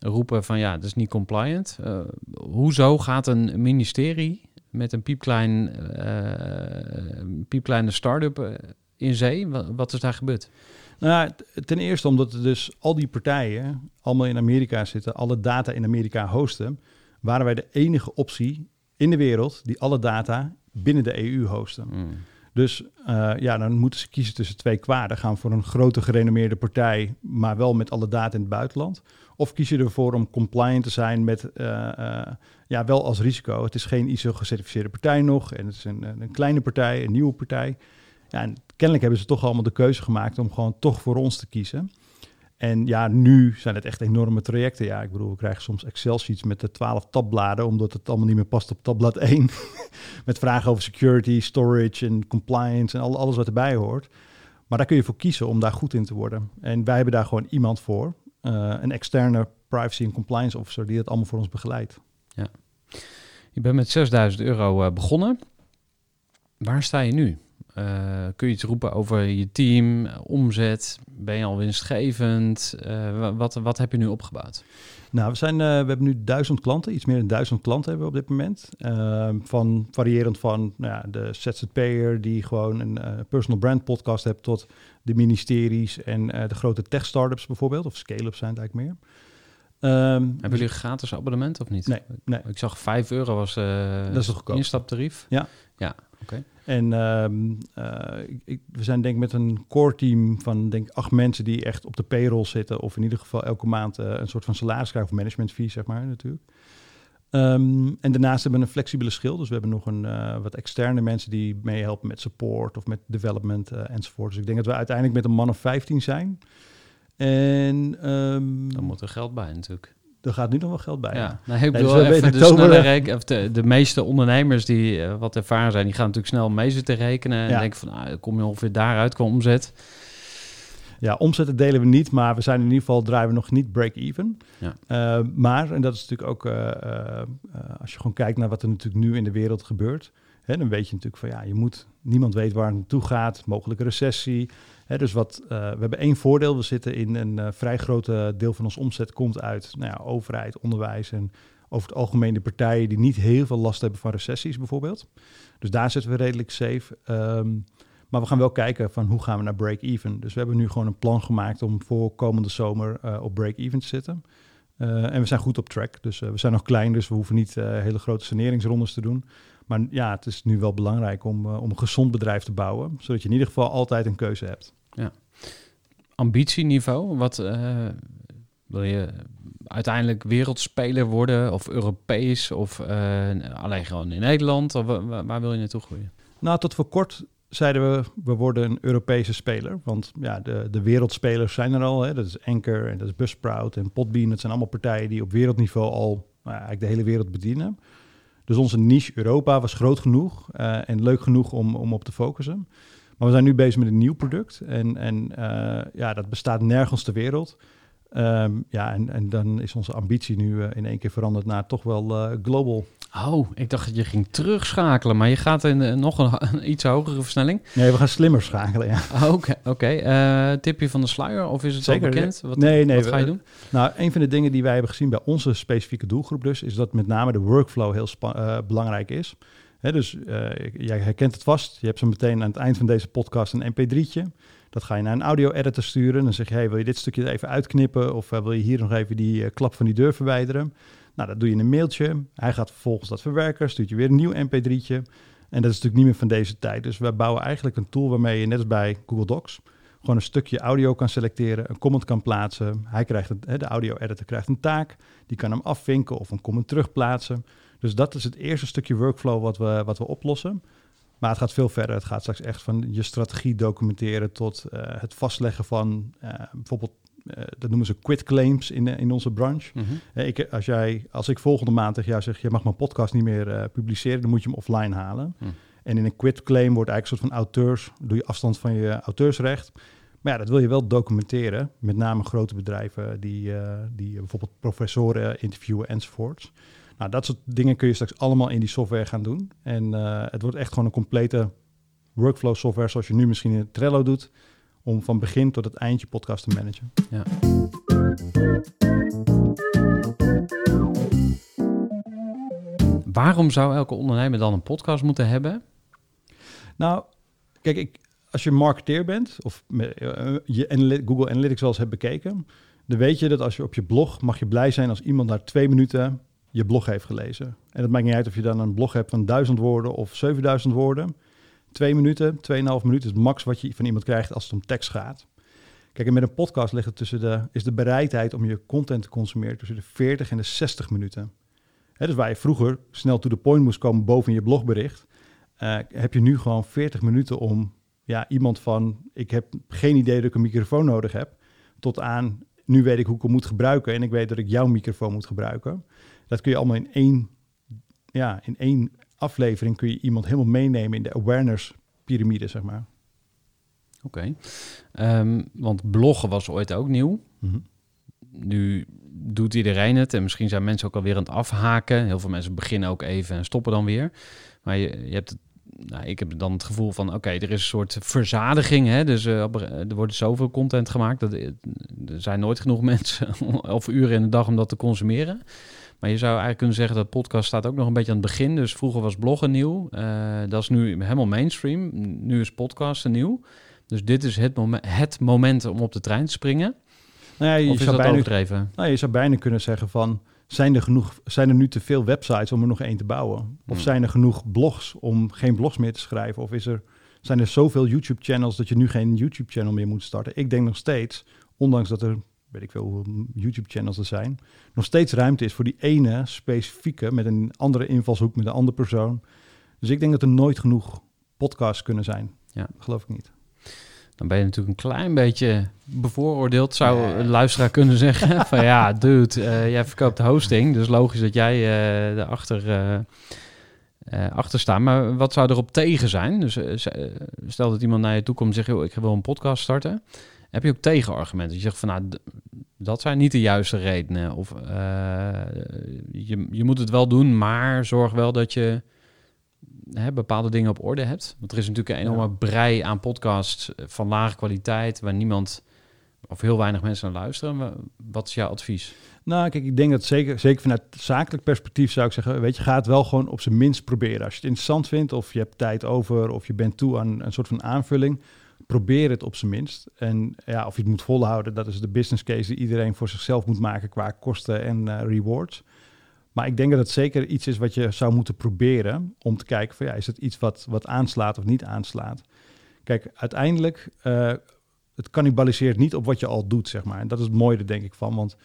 roepen van ja, dat is niet compliant. Uh, hoezo gaat een ministerie met een piepklein, uh, piepkleine start-up in zee? Wat, wat, is daar gebeurd? Nou, ten eerste omdat er dus al die partijen allemaal in Amerika zitten, alle data in Amerika hosten, waren wij de enige optie in de wereld die alle data binnen de EU hosten. Mm. Dus uh, ja, dan moeten ze kiezen tussen twee kwaden. Gaan voor een grote gerenommeerde partij, maar wel met alle data in het buitenland. Of kies je ervoor om compliant te zijn met, uh, uh, ja, wel als risico. Het is geen ISO-gecertificeerde partij nog en het is een, een kleine partij, een nieuwe partij. Ja, en kennelijk hebben ze toch allemaal de keuze gemaakt om gewoon toch voor ons te kiezen. En ja, nu zijn het echt enorme trajecten. Ja, ik bedoel, we krijgen soms Excel-sheets met de twaalf tabbladen, omdat het allemaal niet meer past op tabblad 1. met vragen over security, storage en compliance en alles wat erbij hoort. Maar daar kun je voor kiezen om daar goed in te worden. En wij hebben daar gewoon iemand voor, een externe privacy en compliance officer, die dat allemaal voor ons begeleidt. Ja. Je bent met 6000 euro uh, begonnen. Waar sta je nu? Uh, kun je iets roepen over je team, omzet? Ben je al winstgevend? Uh, wat, wat heb je nu opgebouwd? Nou, we, zijn, uh, we hebben nu duizend klanten, iets meer dan duizend klanten hebben we op dit moment. Ehm, van variërend van nou ja, de ZZP'er die gewoon een personal brand podcast hebt, tot de ministeries en de grote tech startups bijvoorbeeld, of scale-ups zijn het eigenlijk meer. Um, Hebben jullie een gratis abonnement of niet? Nee, nee. Ik zag 5 euro was uh, dat is het instaptarief. Ja. Ja, oké. En um, uh, ik, we zijn denk ik met een core team van denk ik acht mensen die echt op de payroll zitten. Of in ieder geval elke maand uh, een soort van salaris krijgen of management fee, zeg maar natuurlijk. Um, en daarnaast hebben we een flexibele schil. Dus we hebben nog een uh, wat externe mensen die meehelpen met support of met development enzovoort. Dus ik denk dat we uiteindelijk met een man of 15 zijn. En um, dan moet er geld bij natuurlijk. Er gaat nu nog wel geld bij. Ja, nou, ik bedoel, nee, dus de, snelle reken, of de, de meeste ondernemers die uh, wat ervaren zijn, die gaan natuurlijk snel mee zitten rekenen en ja. denken van, nou, kom je ongeveer daaruit qua omzet. Ja, omzetten delen we niet, maar we zijn in ieder geval draaien we nog niet break-even. Ja. Uh, maar, en dat is natuurlijk ook, uh, als je gewoon kijkt naar wat er natuurlijk nu in de wereld gebeurt, hè, dan weet je natuurlijk van, ja, je moet, niemand weet waar het naartoe gaat, mogelijke recessie, dus wat, we hebben één voordeel. We zitten in een vrij grote deel van ons omzet komt uit nou ja, overheid, onderwijs en over het algemeen de partijen die niet heel veel last hebben van recessies bijvoorbeeld. Dus daar zitten we redelijk safe. Um, maar we gaan wel kijken van hoe gaan we naar break-even. Dus we hebben nu gewoon een plan gemaakt om voor komende zomer uh, op break-even te zitten. en we zijn goed op track. Dus we zijn nog klein, dus we hoeven niet hele grote saneringsrondes te doen. Maar ja, het is nu wel belangrijk om, om een gezond bedrijf te bouwen. Zodat je in ieder geval altijd een keuze hebt. Ja. Ambitieniveau, wat wil je uiteindelijk wereldspeler worden of Europees of uh, alleen gewoon in Nederland? Of waar, waar wil je naartoe groeien? Nou, tot voor kort zeiden we, we worden een Europese speler. Want ja, de, de wereldspelers zijn er al. Hè. Dat is Anker en dat is Buzzsprout en Podbean. Dat zijn allemaal partijen die op wereldniveau al nou, eigenlijk de hele wereld bedienen. Dus onze niche Europa was groot genoeg uh, en leuk genoeg om, om op te focussen. Maar we zijn nu bezig met een nieuw product. En, en uh, ja, dat bestaat nergens ter wereld. Um, ja, en, en dan is onze ambitie nu uh, in één keer veranderd naar toch wel global. Oh, ik dacht dat je ging terugschakelen, maar je gaat in nog een, een, iets hogere versnelling. Nee, we gaan slimmer schakelen, ja. Oké, oké. Okay. tipje van de sluier, of is het Zeker, al bekend? Wat, nee, nee. Wat ga je doen? Nou, een van de dingen die wij hebben gezien bij onze specifieke doelgroep dus, is dat met name de workflow heel belangrijk is dus uh, jij herkent het vast. Je hebt zo meteen aan het eind van deze podcast een mp3'tje. Dat ga je naar een audio-editor sturen. Dan zeg je, hey, wil je dit stukje even uitknippen? Of wil je hier nog even die klap van die deur verwijderen? Nou, dat doe je in een mailtje. Hij gaat vervolgens dat verwerken, stuurt je weer een nieuw mp3'tje. En dat is natuurlijk niet meer van deze tijd. Dus we bouwen eigenlijk een tool waarmee je, net als bij Google Docs, gewoon een stukje audio kan selecteren, een comment kan plaatsen. Hij krijgt het, de audio-editor krijgt een taak, die kan hem afvinken of een comment terugplaatsen. Dus dat is het eerste stukje workflow wat we, wat we oplossen. Maar het gaat veel verder. Het gaat straks echt van je strategie documenteren tot uh, het vastleggen van uh, bijvoorbeeld, uh, dat noemen ze quit claims in, in onze branche. Mm -hmm. ik, als, jij, als ik volgende maand tegen jou zeg, je mag mijn podcast niet meer publiceren, dan moet je hem offline halen. Mm. En in een quit claim wordt eigenlijk een soort van auteurs, doe je afstand van je auteursrecht. Maar ja, dat wil je wel documenteren, met name grote bedrijven die, die bijvoorbeeld professoren interviewen enzovoorts. Nou, dat soort dingen kun je straks allemaal in die software gaan doen. En het wordt echt gewoon een complete workflow software zoals je nu misschien in Trello doet, om van begin tot het eind je podcast te managen. Ja. Waarom zou elke ondernemer dan een podcast moeten hebben? Nou, kijk, ik, als je marketeer bent of eh, je Google Analytics wel eens hebt bekeken, dan weet je dat als je op je blog mag je blij zijn als iemand na twee minuten je blog heeft gelezen. En het maakt niet uit of je dan een blog hebt van 1000 woorden of 7000 woorden. Twee minuten, 2,5 minuten is het max wat je van iemand krijgt als het om tekst gaat. Kijk, en met een podcast ligt het tussen de, is de bereidheid om je content te consumeren tussen de 40 en de 60 minuten. Hè, dus waar je vroeger snel to the point moest komen boven je blogbericht, eh, heb je nu gewoon 40 minuten om ja, iemand van ik heb geen idee dat ik een microfoon nodig heb, tot aan nu weet ik hoe ik hem moet gebruiken en ik weet dat ik jouw microfoon moet gebruiken. Dat kun je allemaal in één, ja, in één aflevering kun je iemand helemaal meenemen in de awareness piramide, zeg maar. Oké. Ehm, want bloggen was ooit ook nieuw. Nu doet iedereen het en misschien zijn mensen ook alweer aan het afhaken. Heel veel mensen beginnen ook even en stoppen dan weer. Maar je, je hebt het, nou, ik heb dan het gevoel van, oké, er is een soort verzadiging. Hè? Dus eh, op- er wordt zoveel content gemaakt. Dat, er zijn nooit genoeg mensen of uren in de dag om dat te consumeren. Maar je zou eigenlijk kunnen zeggen dat podcast staat ook nog een beetje aan het begin. Dus vroeger was bloggen nieuw. Eh, dat is nu helemaal mainstream. Nu is podcasten nieuw. Dus dit is het, momen- het moment om op de trein te springen. Nou ja, je, of is zou dat bijna, overdreven? nou, je zou bijna kunnen zeggen van, zijn er, genoeg, zijn er nu te veel websites om er nog één te bouwen? Of Hmm. zijn er genoeg blogs om geen blogs meer te schrijven? Of is er, zijn er zoveel YouTube-channels dat je nu geen YouTube-channel meer moet starten? Ik denk nog steeds, ondanks dat er, weet ik veel hoeveel YouTube-channels er zijn, nog steeds ruimte is voor die ene specifieke met een andere invalshoek, met een andere persoon. Dus ik denk dat er nooit genoeg podcasts kunnen zijn. Ja. Dat geloof ik niet. Dan ben je natuurlijk een klein beetje bevooroordeeld, zou een luisteraar kunnen zeggen. van ja, dude, eh, jij verkoopt de hosting, dus logisch dat jij eh erachter eh, achter staat. Maar wat zou erop tegen zijn? Dus stel dat iemand naar je toe komt en zegt, joh, ik wil een podcast starten. Heb je ook tegenargumenten? Je zegt van, nou, dat zijn niet de juiste redenen. Of eh, je, je moet het wel doen, maar zorg wel dat je hè, bepaalde dingen op orde hebt. Want er is natuurlijk een enorme Ja. brei aan podcasts eh, van lage kwaliteit, waar niemand of heel weinig mensen naar luisteren. Wa- Wat is jouw advies? Nou, kijk, ik denk dat zeker, zeker vanuit zakelijk perspectief zou ik zeggen, weet je, ga het wel gewoon op zijn minst proberen. Als je het interessant vindt of je hebt tijd over of je bent toe aan een soort van aanvulling, probeer het op zijn minst. En ja, of je het moet volhouden, dat is de business case die iedereen voor zichzelf moet maken qua kosten en eh, rewards. Maar ik denk dat het zeker iets is wat je zou moeten proberen om te kijken van ja, is het iets wat, wat aanslaat of niet aanslaat. Kijk, uiteindelijk, eh, het cannibaliseert niet op wat je al doet, zeg maar. En dat is het mooie denk ik van, want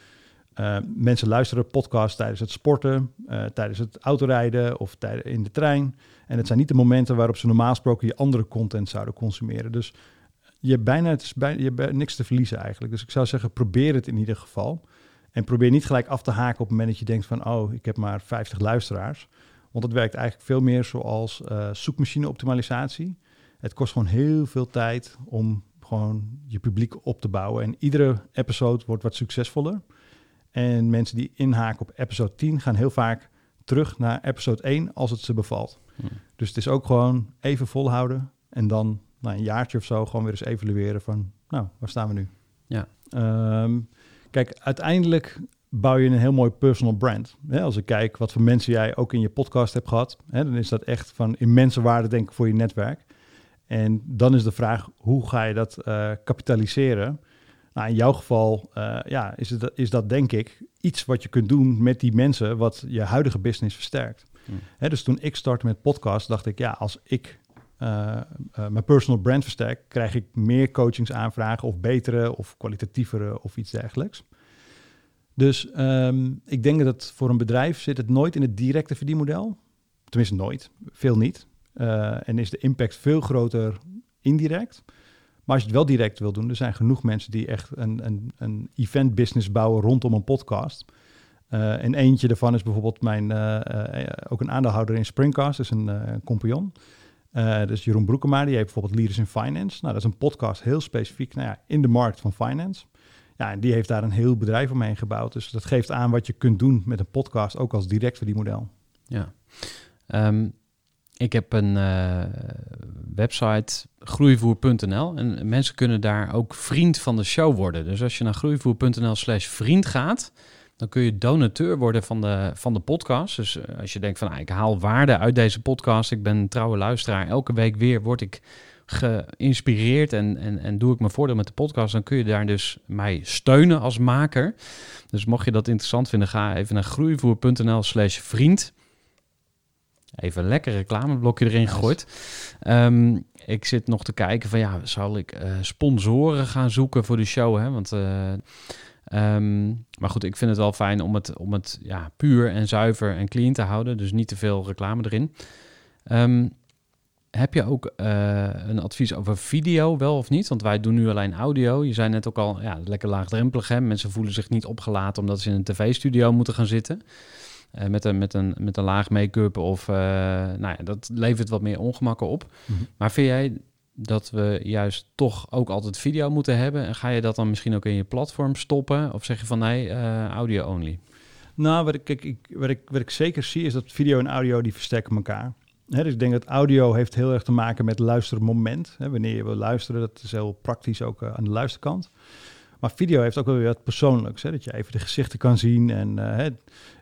uh, mensen luisteren podcasts tijdens het sporten, uh, tijdens het autorijden of in de trein. En het zijn niet de momenten waarop ze normaal gesproken je andere content zouden consumeren. Dus je hebt bijna, het is bijna, je hebt niks te verliezen eigenlijk. Dus ik zou zeggen, probeer het in ieder geval. En probeer niet gelijk af te haken op het moment dat je denkt van, oh, ik heb maar 50 luisteraars. Want het werkt eigenlijk veel meer zoals uh, zoekmachine optimalisatie. Het kost gewoon heel veel tijd om gewoon je publiek op te bouwen. En iedere episode wordt wat succesvoller. En mensen die inhaken op episode 10 gaan heel vaak terug naar episode 1 als het ze bevalt. Hmm. Dus het is ook gewoon even volhouden en dan na een jaartje of zo gewoon weer eens evalueren van, nou, waar staan we nu? Ja. Um, kijk, uiteindelijk bouw je een heel mooi personal brand. Als ik kijk wat voor mensen jij ook in je podcast hebt gehad, hè, dan is dat echt van immense waarde, denk ik, voor je netwerk. En dan is de vraag, hoe ga je dat uh, kapitaliseren? Nou, in jouw geval uh, ja, is, het, is dat denk ik iets wat je kunt doen met die mensen wat je huidige business versterkt. Hè, dus toen ik startte met podcast, dacht ik, ja, als ik mijn personal brand versterk, krijg ik meer coachingsaanvragen of betere of kwalitatievere of iets dergelijks. Dus um, ik denk dat voor een bedrijf zit het nooit in het directe verdienmodel. Tenminste nooit, veel niet. Uh, en is de impact veel groter indirect. Maar als je het wel direct wil doen, er zijn genoeg mensen die echt een, een, een event business bouwen rondom een podcast. Uh, en eentje daarvan is bijvoorbeeld mijn, ook een aandeelhouder in Springcast, is een, een compagnon. dus Jeroen Broekema, die heeft bijvoorbeeld Leaders in Finance. Nou, dat is een podcast heel specifiek nou ja, in de markt van finance. Ja, en die heeft daar een heel bedrijf omheen gebouwd. Dus dat geeft aan wat je kunt doen met een podcast, ook als direct verdienmodel. Ja. Um, ik heb een uh, website, groeivoer.nl. En mensen kunnen daar ook vriend van de show worden. Dus als je naar groeivoer.nl slash vriend gaat, dan kun je donateur worden van de, van de podcast. Dus eh, als je denkt van, ah, ik haal waarde uit deze podcast. Ik ben een trouwe luisteraar. Elke week weer word ik geïnspireerd en, en, en doe ik mijn voordeel met de podcast. Dan kun je daar dus mij steunen als maker. Dus mocht je dat interessant vinden, ga even naar groeivoer.nl slash vriend. Even een lekker reclameblokje erin gegooid. Ehm, ik zit nog te kijken van ja, zal ik eh, sponsoren gaan zoeken voor de show? Hè? Want, eh, ehm, maar goed, ik vind het wel fijn om het, om het ja, puur en zuiver en clean te houden. Dus niet te veel reclame erin. Ehm, heb je ook eh, een advies over video, wel of niet? Want wij doen nu alleen audio. Je zei net ook al, ja, lekker laagdrempelig. Hè? Mensen voelen zich niet opgelaten omdat ze in een tv-studio moeten gaan zitten. Uh, met, een, met, een, met een laag make-up of... Uh, nou ja, dat levert wat meer ongemakken op. Mhm. Maar vind jij dat we juist toch ook altijd video moeten hebben? En ga je dat dan misschien ook in je platform stoppen? Of zeg je van nee, audio only? Nou, wat ik, ik, wat, ik, wat ik zeker zie is dat video en audio die versterken elkaar. Dus ik denk dat audio heeft heel erg te maken met luistermoment. Hè, wanneer wil luisteren, dat is heel praktisch ook uh, aan de luisterkant. Maar video heeft ook wel weer wat persoonlijks. Dat je even de gezichten kan zien. En hè,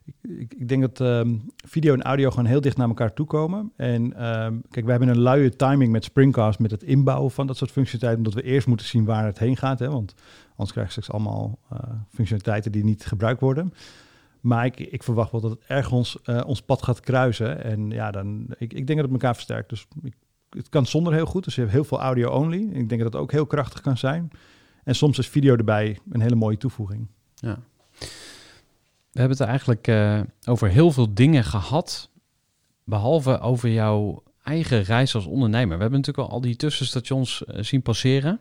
ik, ik, denk dat um, video en audio gewoon heel dicht naar elkaar toe komen. En um, kijk, we hebben een luie timing met Springcast, met het inbouwen van dat soort functionaliteiten. Omdat we eerst moeten zien waar het heen gaat. Hè, want anders krijg je straks allemaal uh, functionaliteiten die niet gebruikt worden. Maar ik, ik, verwacht wel dat het ergens uh, ons pad gaat kruisen. En ja, dan, ik, ik denk dat het elkaar versterkt. Dus het kan zonder heel goed. Dus je hebt heel veel audio only. Ik denk dat het ook heel krachtig kan zijn. En soms is video erbij een hele mooie toevoeging. Ja. We hebben het eigenlijk uh, over heel veel dingen gehad. Behalve over jouw eigen reis als ondernemer. We hebben natuurlijk al al die tussenstations uh, zien passeren.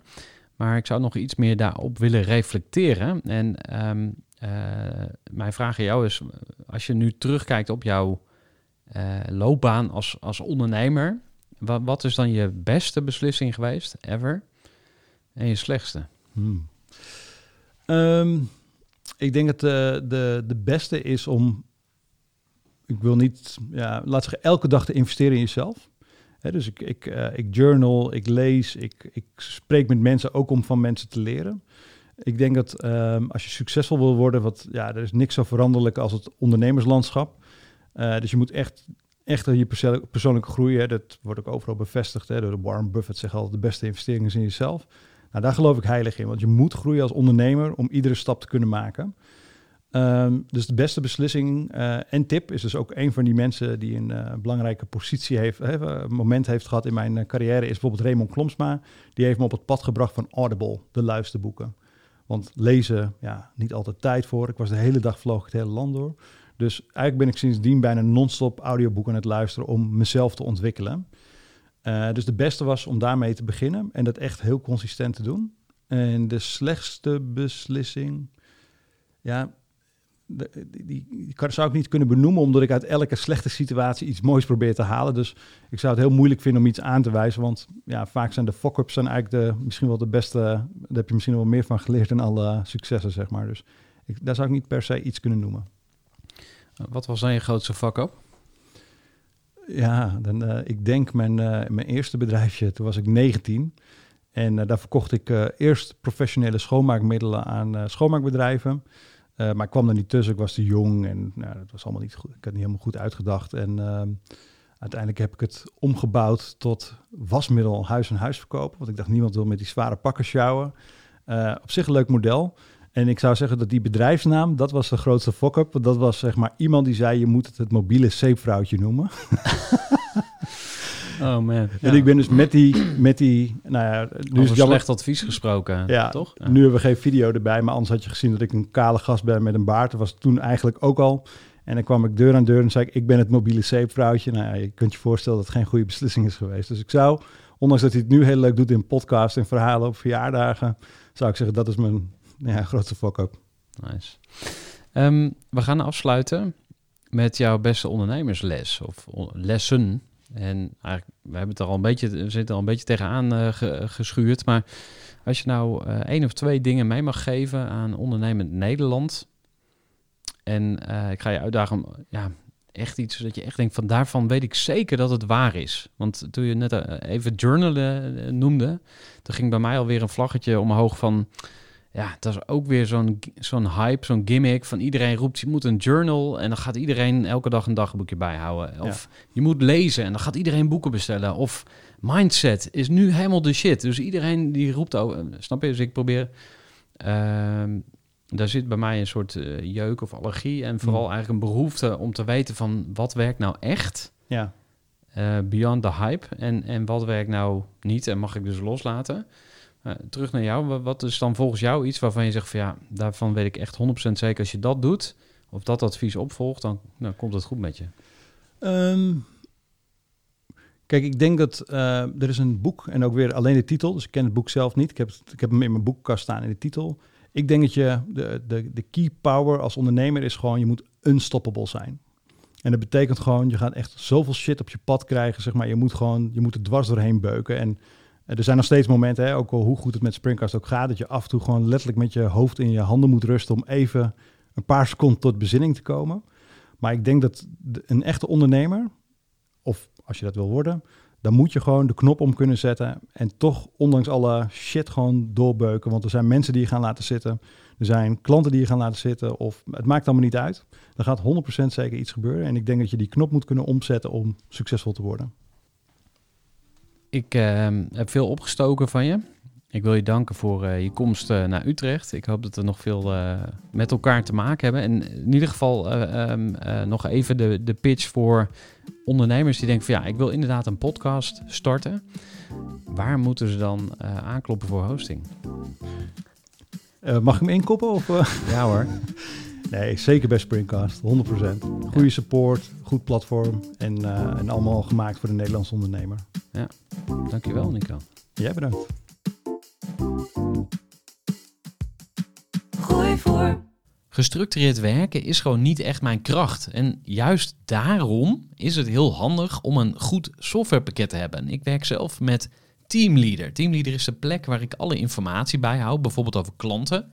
Maar ik zou nog iets meer daarop willen reflecteren. En um, uh, mijn vraag aan jou is, als je nu terugkijkt op jouw loopbaan als, als ondernemer, wat, wat, is dan je beste beslissing geweest, ever, en je slechtste? Hmm. Um, ik denk dat de, de, de beste is om, ik wil niet, ja, laat zeggen, elke dag te investeren in jezelf. Dus ik, ik, uh, ik journal, ik lees, ik, ik spreek met mensen ook om van mensen te leren. Ik denk dat um, als je succesvol wil worden, wat, ja, er is niks zo veranderlijk als het ondernemerslandschap. Uh, dus je moet echt, echt je perso persoonlijke groei, hè, dat wordt ook overal bevestigd. Hè, door Warren Buffett zegt altijd, de beste investering is in jezelf. Nou, daar geloof ik heilig in, want je moet groeien als ondernemer om iedere stap te kunnen maken. Um, dus de beste beslissing uh, en tip is dus ook een van die mensen die een uh, belangrijke positie heeft, een moment heeft gehad in mijn carrière, is bijvoorbeeld Raymond Klomsma. Die heeft me op het pad gebracht van Audible, de luisterboeken. Want lezen, ja, niet altijd tijd voor. Ik was de hele dag vloog het hele land door. Dus eigenlijk ben ik sindsdien bijna non-stop audioboeken aan het luisteren om mezelf te ontwikkelen. Uh, dus de beste was om daarmee te beginnen en dat echt heel consistent te doen. En de slechtste beslissing, ja, die, die zou ik niet kunnen benoemen, omdat ik uit elke slechte situatie iets moois probeer te halen. Dus ik zou het heel moeilijk vinden om iets aan te wijzen, want ja, vaak zijn de fuck-ups eigenlijk de, misschien wel de beste, daar heb je misschien wel meer van geleerd dan alle successen, zeg maar. Dus ik, daar zou ik niet per se iets kunnen noemen. Wat was dan je grootste fuck-up? Ja, dan, uh, ik denk mijn, uh, mijn eerste bedrijfje, toen was ik 19. En uh, daar verkocht ik eerst professionele schoonmaakmiddelen aan schoonmaakbedrijven. Maar ik kwam er niet tussen, ik was te jong en nou, dat was allemaal niet goed. Ik had niet helemaal goed uitgedacht. En uh, uiteindelijk heb ik het omgebouwd tot wasmiddel huis en huis verkopen. Want ik dacht, niemand wil met die zware pakken sjouwen. Op zich een leuk model. En ik zou zeggen dat die bedrijfsnaam, dat was de grootste fuck-up. Want dat was zeg maar iemand die zei, je moet het het mobiele zeepvrouwtje noemen. Oh man. Ja. En ik ben dus met die, met die nou ja, nu is het slecht advies gesproken, ja, toch? Ja. Nu hebben we geen video erbij, maar anders had je gezien dat ik een kale gast ben met een baard. Dat was toen eigenlijk ook al. En dan kwam ik deur aan deur en zei ik, ik ben het mobiele zeepvrouwtje. Nou ja, je kunt je voorstellen dat het geen goede beslissing is geweest. Dus ik zou, ondanks dat hij het nu heel leuk doet in podcast en verhalen op verjaardagen, zou ik zeggen dat is mijn ja, grootste fuck-up. Nice. Um, we gaan afsluiten met jouw beste ondernemersles of lessen. En eigenlijk, we hebben het er al een beetje, we zitten al een beetje tegenaan uh, ge, geschuurd. Maar als je nou uh, één of twee dingen mee mag geven aan ondernemend Nederland. En uh, ik ga je uitdagen om ja, echt iets dat je echt denkt van daarvan weet ik zeker dat het waar is. Want toen je net even journalen noemde, toen ging bij mij alweer een vlaggetje omhoog van ja, dat is ook weer zo'n zo'n hype, zo'n gimmick van iedereen roept je moet een journal en dan gaat iedereen elke dag een dagboekje bijhouden. Of je moet lezen en dan gaat iedereen boeken bestellen. Of mindset is nu helemaal de shit. Dus iedereen die roept over, snap je? Dus ik probeer, ehm, daar zit bij mij een soort eh, jeuk of allergie en vooral Mm. eigenlijk een behoefte om te weten van wat werkt nou echt Ja, eh, beyond the hype en, en wat werkt nou niet en mag ik dus loslaten. Eh, terug naar jou, Wa- wat is dan volgens jou iets waarvan je zegt van ja, daarvan weet ik echt 100% zeker als je dat doet of dat advies opvolgt, dan nou, komt het goed met je. Ehm, kijk, ik denk dat eh, er is een boek en ook weer alleen de titel. Dus ik ken het boek zelf niet. Ik heb, ik heb hem in mijn boekenkast staan in de titel. Ik denk dat je de, de, de key power als ondernemer is gewoon je moet unstoppable zijn. En dat betekent gewoon, je gaat echt zoveel shit op je pad krijgen. Zeg maar, je moet gewoon, je moet er dwars doorheen beuken. En er zijn nog steeds momenten, hè, ook al hoe goed het met Springcast ook gaat, dat je af en toe gewoon letterlijk met je hoofd in je handen moet rusten om even een paar seconden tot bezinning te komen. Maar ik denk dat een echte ondernemer, of als je dat wil worden, dan moet je gewoon de knop om kunnen zetten en toch ondanks alle shit gewoon doorbeuken. Want er zijn mensen die je gaan laten zitten, er zijn klanten die je gaan laten zitten, of het maakt allemaal niet uit. Er gaat 100% zeker iets gebeuren en ik denk dat je die knop moet kunnen omzetten om succesvol te worden. Ik eh, heb veel opgestoken van je. Ik wil je danken voor eh, je komst eh, naar Utrecht. Ik hoop dat we nog veel eh, met elkaar te maken hebben. En in ieder geval eh, ehm, eh, nog even de, de pitch voor ondernemers die denken van ja, ik wil inderdaad een podcast starten. Waar moeten ze dan aankloppen voor hosting? Mag ik hem inkoppen? Of? Ja hoor. Nee, zeker bij Springcast, 100%. Goede support, goed platform en, eh, en allemaal gemaakt voor de Nederlandse ondernemer. Dankjewel Nico. Jij bedankt. Gooi voor. Gestructureerd werken is gewoon niet echt mijn kracht. En juist daarom is het heel handig om een goed softwarepakket te hebben. Ik werk zelf met Teamleader. Teamleader is de plek waar ik alle informatie bijhoud, bijvoorbeeld over klanten.